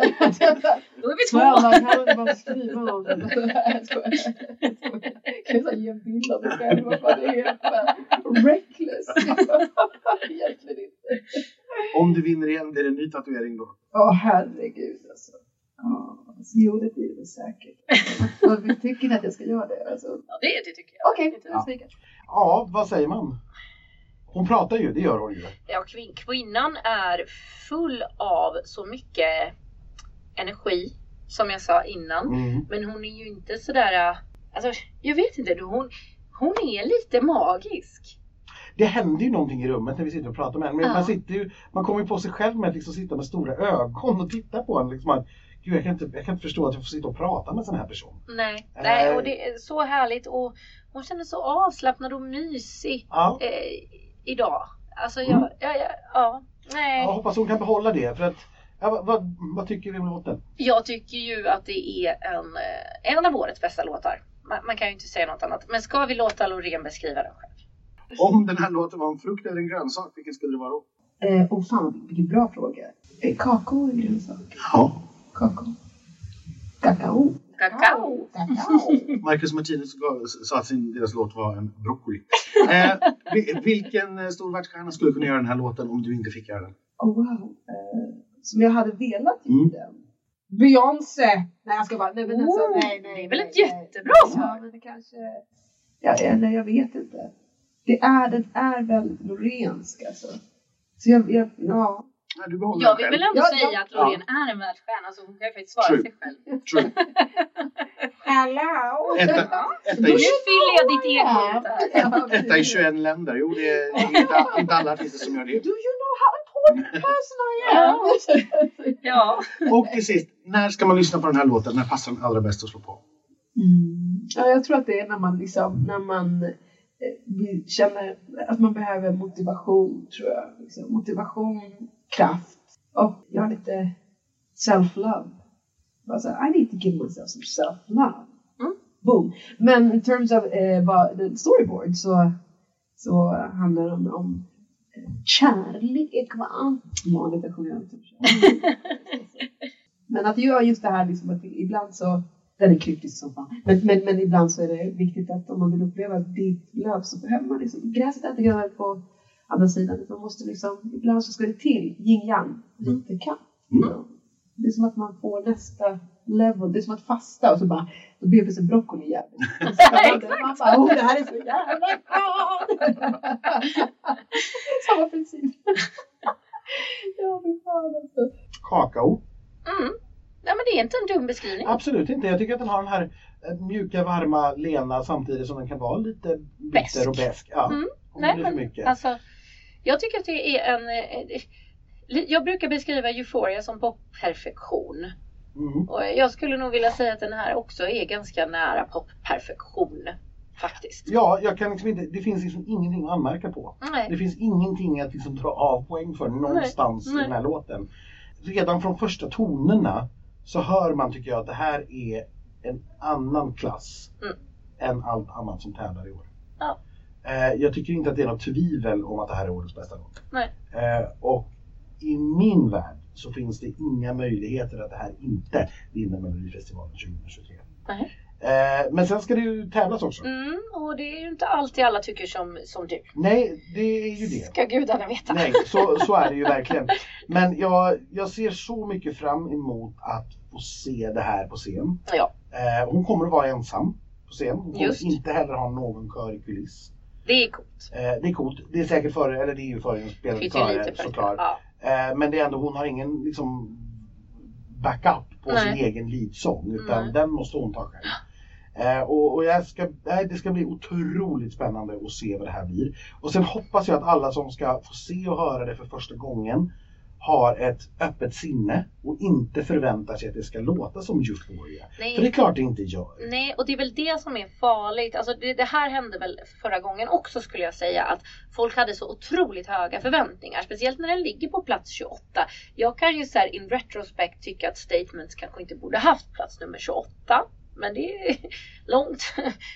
Speaker 1: Då är vi två.
Speaker 7: Snälla kan du bara skriva om det? Jag skojar. Jag kan ge en bild av mig själv. Vad det heter. Reckless. Egentligen inte.
Speaker 2: Om du vinner igen, blir det en ny tatuering då?
Speaker 7: Åh herregud alltså. Ja, alltså, jo det blir det väl säkert. Tycker att jag ska göra det. Alltså.
Speaker 1: Ja, det, det tycker jag.
Speaker 7: Okej, är besviken.
Speaker 2: Ja, vad säger man? Hon pratar ju, det gör hon ju.
Speaker 1: Ja, kvin- kvinnan är full av så mycket energi, som jag sa innan.
Speaker 2: Mm.
Speaker 1: Men hon är ju inte sådär, alltså jag vet inte, hon, hon är lite magisk.
Speaker 2: Det händer ju någonting i rummet när vi sitter och pratar med henne.
Speaker 1: Ja.
Speaker 2: man, sitter ju, man kommer ju på sig själv med att liksom sitta med stora ögon och titta på henne. Liksom Gud, jag, kan inte, jag kan inte förstå att jag får sitta och prata med en sån här person.
Speaker 1: Nej,
Speaker 2: Eh.
Speaker 1: nej och det är så härligt och hon känner så avslappnad och mysig
Speaker 2: Ja.
Speaker 1: eh, idag. Alltså
Speaker 2: Mm.
Speaker 1: jag, ja, ja, ja, nej.
Speaker 2: Jag hoppas hon kan behålla det. För att, ja, vad, vad, vad tycker du om låten?
Speaker 1: Jag tycker ju att det är en, eh, en av årets bästa låtar. Man, man kan ju inte säga något annat. Men ska vi låta Loreen beskriva den själv?
Speaker 2: Om den här låten var en frukt eller en grönsak, vilken skulle det vara då?
Speaker 7: Eh, oh fan, vilken bra fråga. Eh, kakao är grönsak.
Speaker 2: Ja.
Speaker 7: Kakao. Kakao.
Speaker 1: Kakao!
Speaker 7: Kakao.
Speaker 2: Marcus Martinez gav- sa att sin, deras låt var en broccoli. Eh, vi- vilken eh, stor världsstjärna skulle kunna göra den här låten om du inte fick göra den?
Speaker 7: Oh wow. Eh, som jag hade velat
Speaker 2: Mm.
Speaker 7: gjort den. Beyoncé! Nej jag ska bara, nej men alltså,
Speaker 1: Oh,
Speaker 7: nej nej.
Speaker 1: det är väl
Speaker 7: nej,
Speaker 1: ett
Speaker 7: nej.
Speaker 1: jättebra
Speaker 7: Ja
Speaker 1: svar.
Speaker 7: men det kanske, ja, eller jag vet inte. Det är, den är väldigt lorensk alltså. Så jag, jag ja.
Speaker 2: Nej, du behåller
Speaker 1: Jag vill väl ändå
Speaker 7: Ja,
Speaker 1: säga
Speaker 7: ja.
Speaker 1: att Loreen är en världsstjärna så hon kan ju faktiskt svara
Speaker 2: True.
Speaker 1: sig själv.
Speaker 2: True.
Speaker 7: Hello!
Speaker 2: Etta, etta,
Speaker 1: Nu fyller jag ditt ego här.
Speaker 2: etta i 21 länder. Jo, det är inte, inte alla artister som gör det.
Speaker 7: Do you know how important person I am?
Speaker 1: Ja.
Speaker 2: Och till sist, när ska man lyssna på den här låten? När passar den allra bäst att slå på?
Speaker 7: Mm. Ja, jag tror att det är när man liksom, när man eh, känner att man behöver motivation, tror jag. Liksom. Motivation, kraft och jag har lite self-love. Bara så här, I need to give myself some self-love.
Speaker 1: Mm.
Speaker 7: Boom. Men in terms of eh, storyboard så, så handlar det om, om eh, kärlek, va? Vanligt att sjunga. Men att göra just det här liksom att ibland så den är kryptisk som fan. Men, men, men ibland så är det viktigt att om man vill uppleva ditt löv så behöver man liksom, gräset är inte grönare på andra sidan. Man måste liksom, ibland så ska det till, yin yang, lite kamp.
Speaker 2: Mm.
Speaker 7: Det är som att man får nästa level, det är som att fasta och så bara, då blir det plötsligt broccoli jävligt. man bara, oh det här är så jävla gott! Samma princip. ja, fy fan alltså.
Speaker 2: Kakao?
Speaker 1: Mm. Ja men det är inte en dum beskrivning.
Speaker 2: Absolut inte. Jag tycker att den har den här eh, mjuka, varma, lena samtidigt som den kan vara lite bitter och besk. Ja,
Speaker 1: Mm. Nej, men
Speaker 2: mycket.
Speaker 1: Alltså, jag tycker att det är en... eh, li- Jag brukar beskriva Euphoria som popperfektion.
Speaker 2: Mm.
Speaker 1: Och jag skulle nog vilja säga att den här också är ganska nära popperfektion. Faktiskt.
Speaker 2: Ja, jag kan liksom inte, det finns liksom ingenting att anmärka på.
Speaker 1: Nej.
Speaker 2: Det finns ingenting att liksom dra av poäng för någonstans
Speaker 1: Nej, nej.
Speaker 2: i den här låten. Redan från första tonerna så hör man tycker jag att det här är en annan klass
Speaker 1: Mm.
Speaker 2: än allt annat som tävlar i år.
Speaker 1: Ja.
Speaker 2: Eh, jag tycker inte att det är något tvivel om att det här är årets bästa låt.
Speaker 1: Nej.
Speaker 2: Eh, och i min värld så finns det inga möjligheter att det här inte vinner Melodifestivalen 2023.
Speaker 1: Nej.
Speaker 2: Eh, men sen ska det ju tävlas också.
Speaker 1: Mm, och det är ju inte alltid alla tycker som, som du.
Speaker 2: Nej, det är ju det.
Speaker 1: Ska gudarna veta.
Speaker 2: Nej, så, så är det ju verkligen. Men jag, jag ser så mycket fram emot att få se det här på scen.
Speaker 1: Ja,
Speaker 2: Eh, hon kommer att vara ensam på scen. Hon kommer
Speaker 1: Just.
Speaker 2: inte heller ha någon kör i kuliss.
Speaker 1: Det är coolt.
Speaker 2: Eh, det är coolt. Det är säkert före, eller det är ju före spelare såklart.
Speaker 1: Ja.
Speaker 2: Eh, men det är ändå, hon har ingen liksom backup på
Speaker 1: Nej.
Speaker 2: sin egen leadsång utan
Speaker 1: Nej.
Speaker 2: den måste hon ta själv. Eh, och och jag ska, nej, det ska bli otroligt spännande att se vad det här blir. Och sen hoppas jag att alla som ska få se och höra det för första gången har ett öppet sinne och inte förväntar sig att det ska låta som Euphoria.
Speaker 1: Nej.
Speaker 2: För det är klart det inte gör.
Speaker 1: Nej, och det är väl det som är farligt. Alltså det, det här hände väl förra gången också skulle jag säga. Att folk hade så otroligt höga förväntningar. Speciellt när den ligger på plats 28. Jag kan ju så här in retrospect tycka att Statements kanske inte borde haft plats nummer 28. Men det är långt,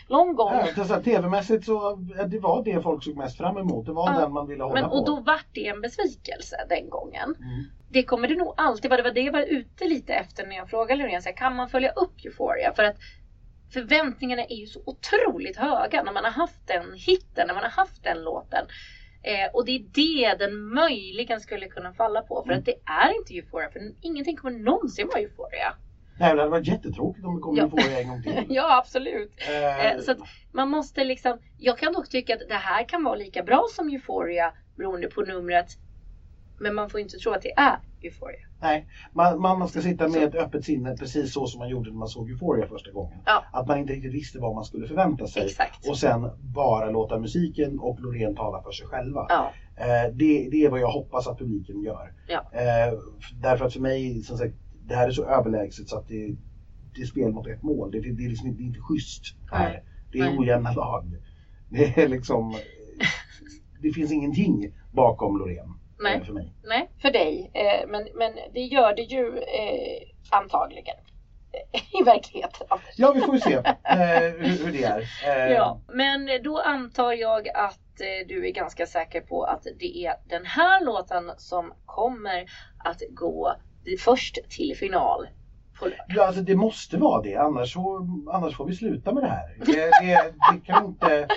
Speaker 1: lång gång.
Speaker 2: Ja, så TV-mässigt så det var det folk såg mest fram emot. Det var
Speaker 1: Ja,
Speaker 2: den man ville hålla
Speaker 1: Men,
Speaker 2: på.
Speaker 1: och då vart det en besvikelse den gången.
Speaker 2: Mm.
Speaker 1: Det kommer det nog alltid vara. Det var det jag var ute lite efter när jag frågade Loreen. Kan man följa upp Euphoria? För att förväntningarna är ju så otroligt höga när man har haft den hitten, när man har haft den låten. Eh, och det är det den möjligen skulle kunna falla på. För att det är inte Euphoria. För ingenting kommer någonsin vara Euphoria.
Speaker 2: Nej, det hade varit jättetråkigt om det kommer
Speaker 1: Ja.
Speaker 2: få det en gång till.
Speaker 1: ja, absolut.
Speaker 2: Eh,
Speaker 1: Eh, så man måste liksom, jag kan dock tycka att det här kan vara lika bra som Euphoria beroende på numret. Men man får inte tro att det är Euphoria.
Speaker 2: Nej, man, man ska sitta med ett öppet sinne precis så som man gjorde när man såg Euphoria första gången.
Speaker 1: Ja.
Speaker 2: Att man inte riktigt visste vad man skulle förvänta sig.
Speaker 1: Exakt.
Speaker 2: Och sen bara låta musiken och Loreen tala för sig själva.
Speaker 1: Ja,
Speaker 2: Eh, det, det är vad jag hoppas att publiken gör.
Speaker 1: Ja.
Speaker 2: Eh, därför att för mig, som sagt, det här är så överlägset så att det, det är spel mot ett mål. Det, det, det, är, liksom, inte- det är inte schysst här. Det är ojämna lag. Det är liksom... Det finns ingenting bakom Loreen.
Speaker 1: Nej.
Speaker 2: För mig.
Speaker 1: nej, för dig. Eh, men, men det gör det ju eh, antagligen. I verkligheten.
Speaker 2: Ja, vi får ju se eh, hur, hur det är. Eh,
Speaker 1: Ja, men då antar jag att eh, du är ganska säker på att det är den här låten som kommer att gå först till final på lördag.
Speaker 2: Ja, alltså det måste vara det. Annars, så, annars får vi sluta med det här. Det, det, det kan inte...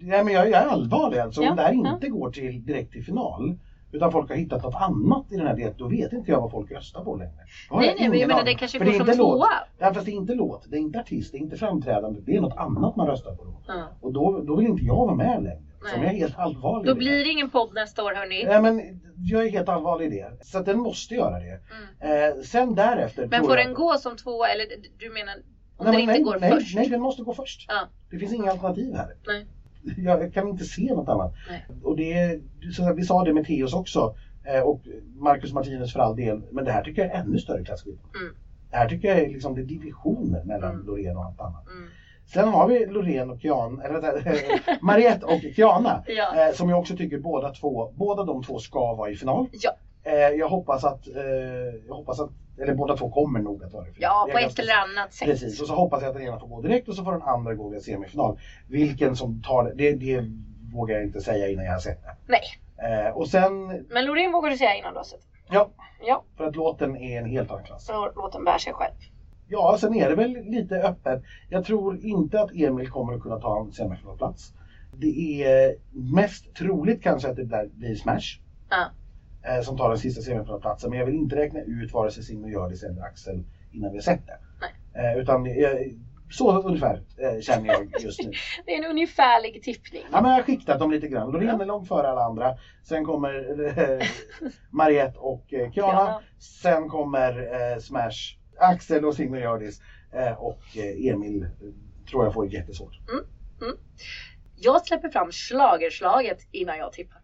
Speaker 2: Nej, men jag, jag är allvarlig alltså.
Speaker 1: Ja,
Speaker 2: Om det här
Speaker 1: ja.
Speaker 2: inte går till, direkt till final utan folk har hittat något annat i den här delen, då vet inte jag vad folk röstar på längre.
Speaker 1: Nej, nej, men jag menar det kanske går som tvåa.
Speaker 2: Ja, fast det är inte låt, det är inte artist, det är inte framträdande, det är något annat man röstar på då.
Speaker 1: Ja.
Speaker 2: Och då, då vill inte jag vara med längre.
Speaker 1: Nej.
Speaker 2: jag är helt allvarlig
Speaker 1: Då blir det ingen podd nästa år hörni.
Speaker 2: Nej, men jag är helt allvarlig i det. Så att den måste göra det. Eh, sen därefter
Speaker 1: Mm. Men får
Speaker 2: jag...
Speaker 1: den gå som tvåa eller du menar om
Speaker 2: Nej,
Speaker 1: den inte
Speaker 2: nej,
Speaker 1: går
Speaker 2: nej,
Speaker 1: först?
Speaker 2: nej, den måste gå först.
Speaker 1: Ja.
Speaker 2: Det finns inga alternativ här.
Speaker 1: Nej.
Speaker 2: Jag kan inte se något annat.
Speaker 1: Nej.
Speaker 2: Och det, så att vi sa det med Theos också. eh, Och Marcus Martinez för all del. Men det här tycker jag är ännu större klasskillnad.
Speaker 1: Mm.
Speaker 2: Det här tycker jag är liksom det är divisioner mellan
Speaker 1: Mm.
Speaker 2: Loreen och allt annat.
Speaker 1: Mm.
Speaker 2: Sen har vi Loreen och Kiana, eller vänta, Mariette och Kiana.
Speaker 1: Ja.
Speaker 2: Eh, som jag också tycker båda två, båda de två ska vara i final.
Speaker 1: Ja.
Speaker 2: Eh, jag hoppas att, jag hoppas att, eller båda två kommer nog att vara i final.
Speaker 1: ja, på ett eller annat sätt.
Speaker 2: Precis, och så hoppas jag att den ena får gå direkt och så får den andra gå via semifinal. Vilken som tar det, det, vågar jag inte säga innan jag har sett det.
Speaker 1: Nej,
Speaker 2: Eh, och sen,
Speaker 1: men Loreen vågar du säga innan du har sett
Speaker 2: ja,
Speaker 1: Ja,
Speaker 2: för att låten är en helt annan klass.
Speaker 1: så låten bär sig själv.
Speaker 2: Ja, sen är det väl lite öppet. Jag tror inte att Emil kommer att kunna ta en semifinalplats. Det är mest troligt kanske att det blir, blir Smash.
Speaker 1: Ja.
Speaker 2: Eh, Som tar den sista semifinalplatsen. Men jag vill inte räkna ut vare sig Signe Hjördis eller Axel innan vi har sett det. Eh, utan eh, så ungefär eh, känner jag just nu.
Speaker 1: Det är en ungefärlig tippning.
Speaker 2: Ja, men jag har skiktat dem lite grann. Loreen är långt före alla andra. Sen kommer eh, Mariette och eh, Kiana. Sen kommer eh, Smash, Axel och Signe Hjördis. Eh, och Emil tror jag får jättesvårt.
Speaker 1: Jag släpper fram schlagerslaget innan jag tippar.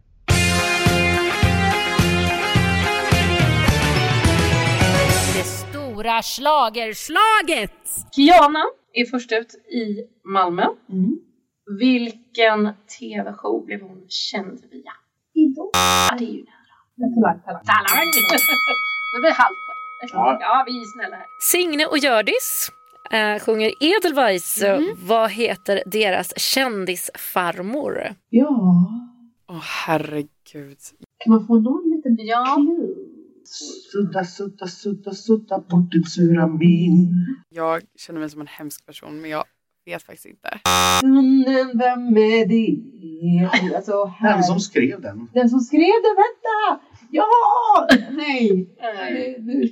Speaker 3: Det stora schlagerslaget!
Speaker 1: Kiana är först ut i Malmö.
Speaker 7: Mm.
Speaker 1: Vilken TV-show blev hon känd via?
Speaker 7: Idol.
Speaker 1: Ja, det är ju nära.
Speaker 7: Talang, talang.
Speaker 1: Talang! Det blir halvt poäng.
Speaker 2: Ja.
Speaker 1: Vi är snälla här.
Speaker 3: Signe och Hjördis
Speaker 8: eh, sjunger Edelweiss. Vad heter deras kändisfarmor?
Speaker 7: Ja.
Speaker 4: Åh herregud.
Speaker 7: Kan man få någon liten
Speaker 1: Ja.
Speaker 7: clue?
Speaker 2: Sudda, sudda, sudda, sudda bort din sura min.
Speaker 4: Jag känner mig som en hemsk person men jag vet faktiskt inte.
Speaker 7: Mm, Vem är det? Alltså, här.
Speaker 2: Den som skrev den.
Speaker 7: Den som skrev den, vänta! Ja! Nej! Nej, nu-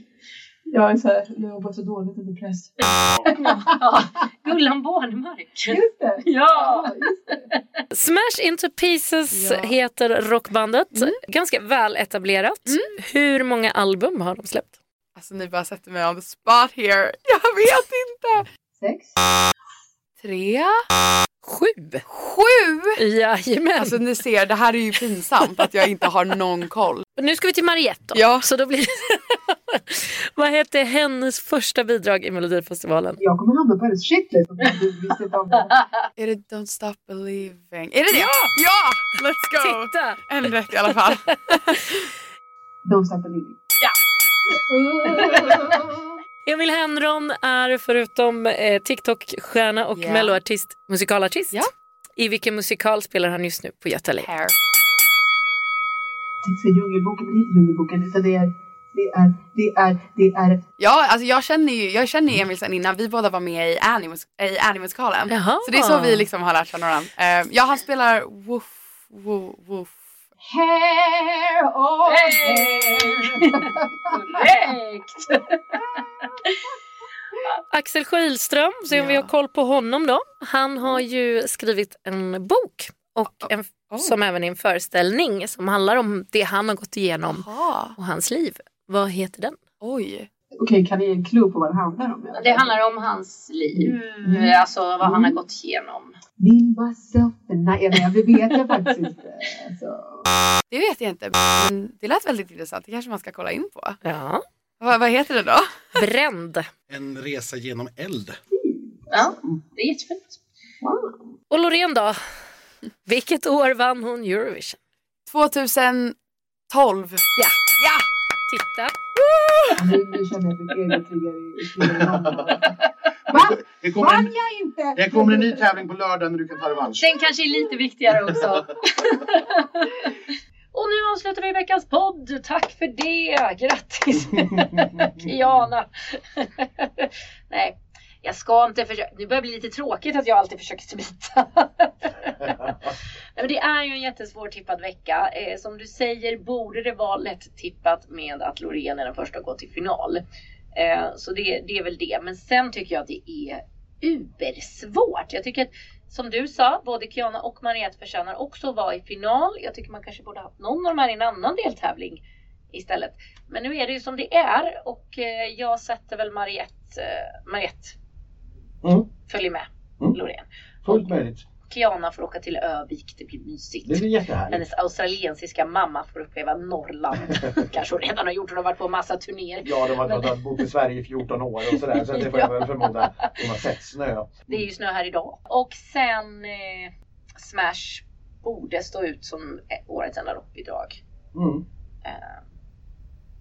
Speaker 7: Jag är så här, jag jobbar så dåligt under press.
Speaker 1: Ja, Gullan Bornemark.
Speaker 7: Just det!
Speaker 1: Ja!
Speaker 7: just det.
Speaker 8: Smash Into Pieces
Speaker 4: Ja.
Speaker 8: heter rockbandet. Ganska väl etablerat. Hur många album har de släppt?
Speaker 4: Alltså ni bara sätter mig on the spot here. Jag vet inte.
Speaker 7: Sex.
Speaker 4: Tre?
Speaker 8: Sju!
Speaker 4: Sju?
Speaker 8: Jajamän!
Speaker 4: Alltså ni ser, det här är ju pinsamt att jag inte har någon koll.
Speaker 8: nu ska vi till Mariette då.
Speaker 4: Ja.
Speaker 8: Så då blir Vad hette hennes första bidrag i Melodifestivalen?
Speaker 7: Jag kommer hamna på hennes shitlist om du visste inte om det.
Speaker 4: Är det Don't Stop Believing? Är det det? Ja! Ja! Let's go!
Speaker 8: Titta!
Speaker 4: En rätt i alla fall.
Speaker 7: Don't stop believing.
Speaker 8: Emil Henron är förutom eh, TikTok-stjärna och
Speaker 4: Ja.
Speaker 8: melloartist musikalartist.
Speaker 4: Ja.
Speaker 8: I vilken musikal spelar han just nu på Göta
Speaker 7: tänkte säga Djungelboken, men det är inte Djungelboken utan det är, det är, det är, det är
Speaker 4: Ja, alltså jag känner ju jag känner ju Emil sen innan vi båda var med i Annie- i Annie-musikalen. Så det är så vi liksom har lärt känna varandra. Eh, ja, han spelar woof, woof, woof.
Speaker 7: Hair on hair.
Speaker 1: Korrekt!
Speaker 8: Axel Skilström, se om vi har koll på honom då. Han har ju skrivit en bok och en,
Speaker 4: Oh.
Speaker 8: som även är en föreställning som handlar om det han har gått igenom
Speaker 4: Jaha,
Speaker 8: och hans liv. Vad heter den?
Speaker 4: oj.
Speaker 7: Okej, kan ni ge en clue på vad det handlar om?
Speaker 1: Det handlar om hans liv, alltså vad han har gått igenom.
Speaker 7: Me, myself nej, det vet jag faktiskt inte. Alltså.
Speaker 4: Det vet jag inte, men det lät väldigt intressant. Det kanske man ska kolla in på.
Speaker 8: Ja.
Speaker 4: Vad, vad heter det då?
Speaker 8: Bränd.
Speaker 5: En resa genom eld.
Speaker 1: Ja, det är jättefint.
Speaker 8: Och Loreen då? Vilket år vann hon Eurovision?
Speaker 4: 2012.
Speaker 8: Ja.
Speaker 4: Ja!
Speaker 8: Titta.
Speaker 7: Nu, nu känner jag att mitt eget ligger i- i flera gånger. Va?
Speaker 2: Det kommer, en,
Speaker 7: jag inte?
Speaker 2: det kommer en ny tävling på lördag när du kan ta revansch.
Speaker 1: Den kanske är lite viktigare också. Och nu avslutar vi veckans podd. Tack för det. Grattis Kiana. Nej, jag ska inte försöka. Det börjar bli lite tråkigt att jag alltid försöker smita. Nej, men det är ju en jättesvår tippad vecka. Eh, som du säger borde det vara lätt tippat med att Loreen är den första att gå till final. Eh, så det, det är väl det. Men sen tycker jag att det är ubersvårt. Jag tycker att som du sa, både Kiana och Mariette förtjänar också att vara i final. Jag tycker man kanske borde ha haft någon av de här i en annan deltävling istället. Men nu är det ju som det är och eh, jag sätter väl Mariette, eh, Mariette
Speaker 2: Mm.
Speaker 1: följer med
Speaker 2: Mm.
Speaker 1: Loreen.
Speaker 2: Fullt möjligt.
Speaker 1: Kiana får åka till Övik, det blir mysigt.
Speaker 2: Det blir jättehärligt.
Speaker 1: Hennes australiensiska mamma får uppleva Norrland. Kanske hon redan har gjort, hon har varit på massa turnéer.
Speaker 2: Ja, de har har bott i Sverige i 14 år och sådär. Så det får jag väl förmoda. De har sett snö.
Speaker 1: Det är ju snö här idag. Och sen eh, Smash borde stå ut som eh, årets enda rockbidrag.
Speaker 2: Mm.
Speaker 1: Eh,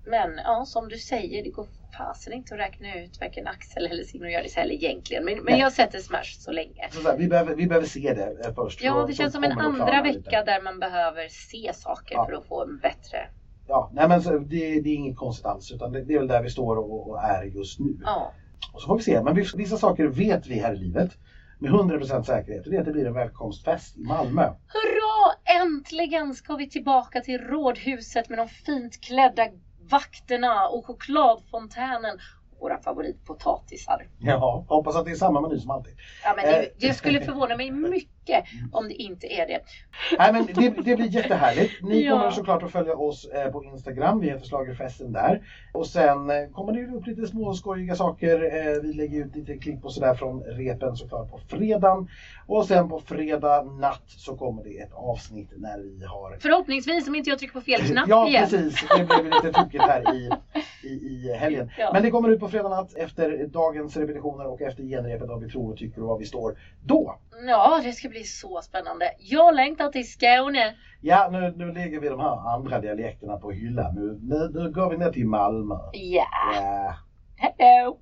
Speaker 1: men ja, som du säger, det går fasen inte att räkna ut varken Axel eller Simon Gjördis heller egentligen. Men, men jag sätter Smash så länge.
Speaker 2: Så här, vi, behöver, vi behöver se det eh, först.
Speaker 1: Ja, det känns som en
Speaker 2: det
Speaker 1: andra vecka
Speaker 2: lite.
Speaker 1: där man behöver se saker
Speaker 2: Ja.
Speaker 1: för att få en bättre...
Speaker 2: Ja, nej men så, det, det är inget konstigt alls. Utan det, det är väl där vi står och, och är just nu.
Speaker 1: Ja.
Speaker 2: Och så får vi se. Men vissa, vissa saker vet vi här i livet. Med 100% säkerhet. Och det är att det blir en välkomstfest i Malmö.
Speaker 1: Hurra! Äntligen ska vi tillbaka till rådhuset med de fint klädda vakterna och chokladfontänen. och Våra favoritpotatisar.
Speaker 2: Ja, hoppas att det är samma meny som alltid.
Speaker 1: Ja, men
Speaker 2: Eh.
Speaker 1: det, det skulle förvåna mig mycket om det inte är det.
Speaker 2: Nej men det, det blir jättehärligt. Ni
Speaker 1: Ja.
Speaker 2: kommer såklart att följa oss eh, på Instagram. Vi heter Schlagerfesten där. Och sen eh, kommer det upp lite små skojiga saker. Eh, vi lägger ut lite klipp och sådär från repen såklart på fredagen. Och sen på fredag natt så kommer det ett avsnitt när vi har
Speaker 1: Förhoppningsvis om inte jag trycker på fel knapp
Speaker 2: Ja
Speaker 1: igen.
Speaker 2: precis, det blev lite tokigt här i, i, i helgen.
Speaker 1: Ja.
Speaker 2: Men det kommer ut på fredag natt efter dagens repetitioner och efter genrepet vad vi tror och tycker och vad vi står då.
Speaker 1: Ja, det ska bli så spännande. Jag längtar till Skåne.
Speaker 2: Ja, nu, nu lägger vi de här andra dialekterna på hyllan. Nu, nu, nu går vi ner till Malmö.
Speaker 1: Ja,
Speaker 2: Ja.
Speaker 1: hello!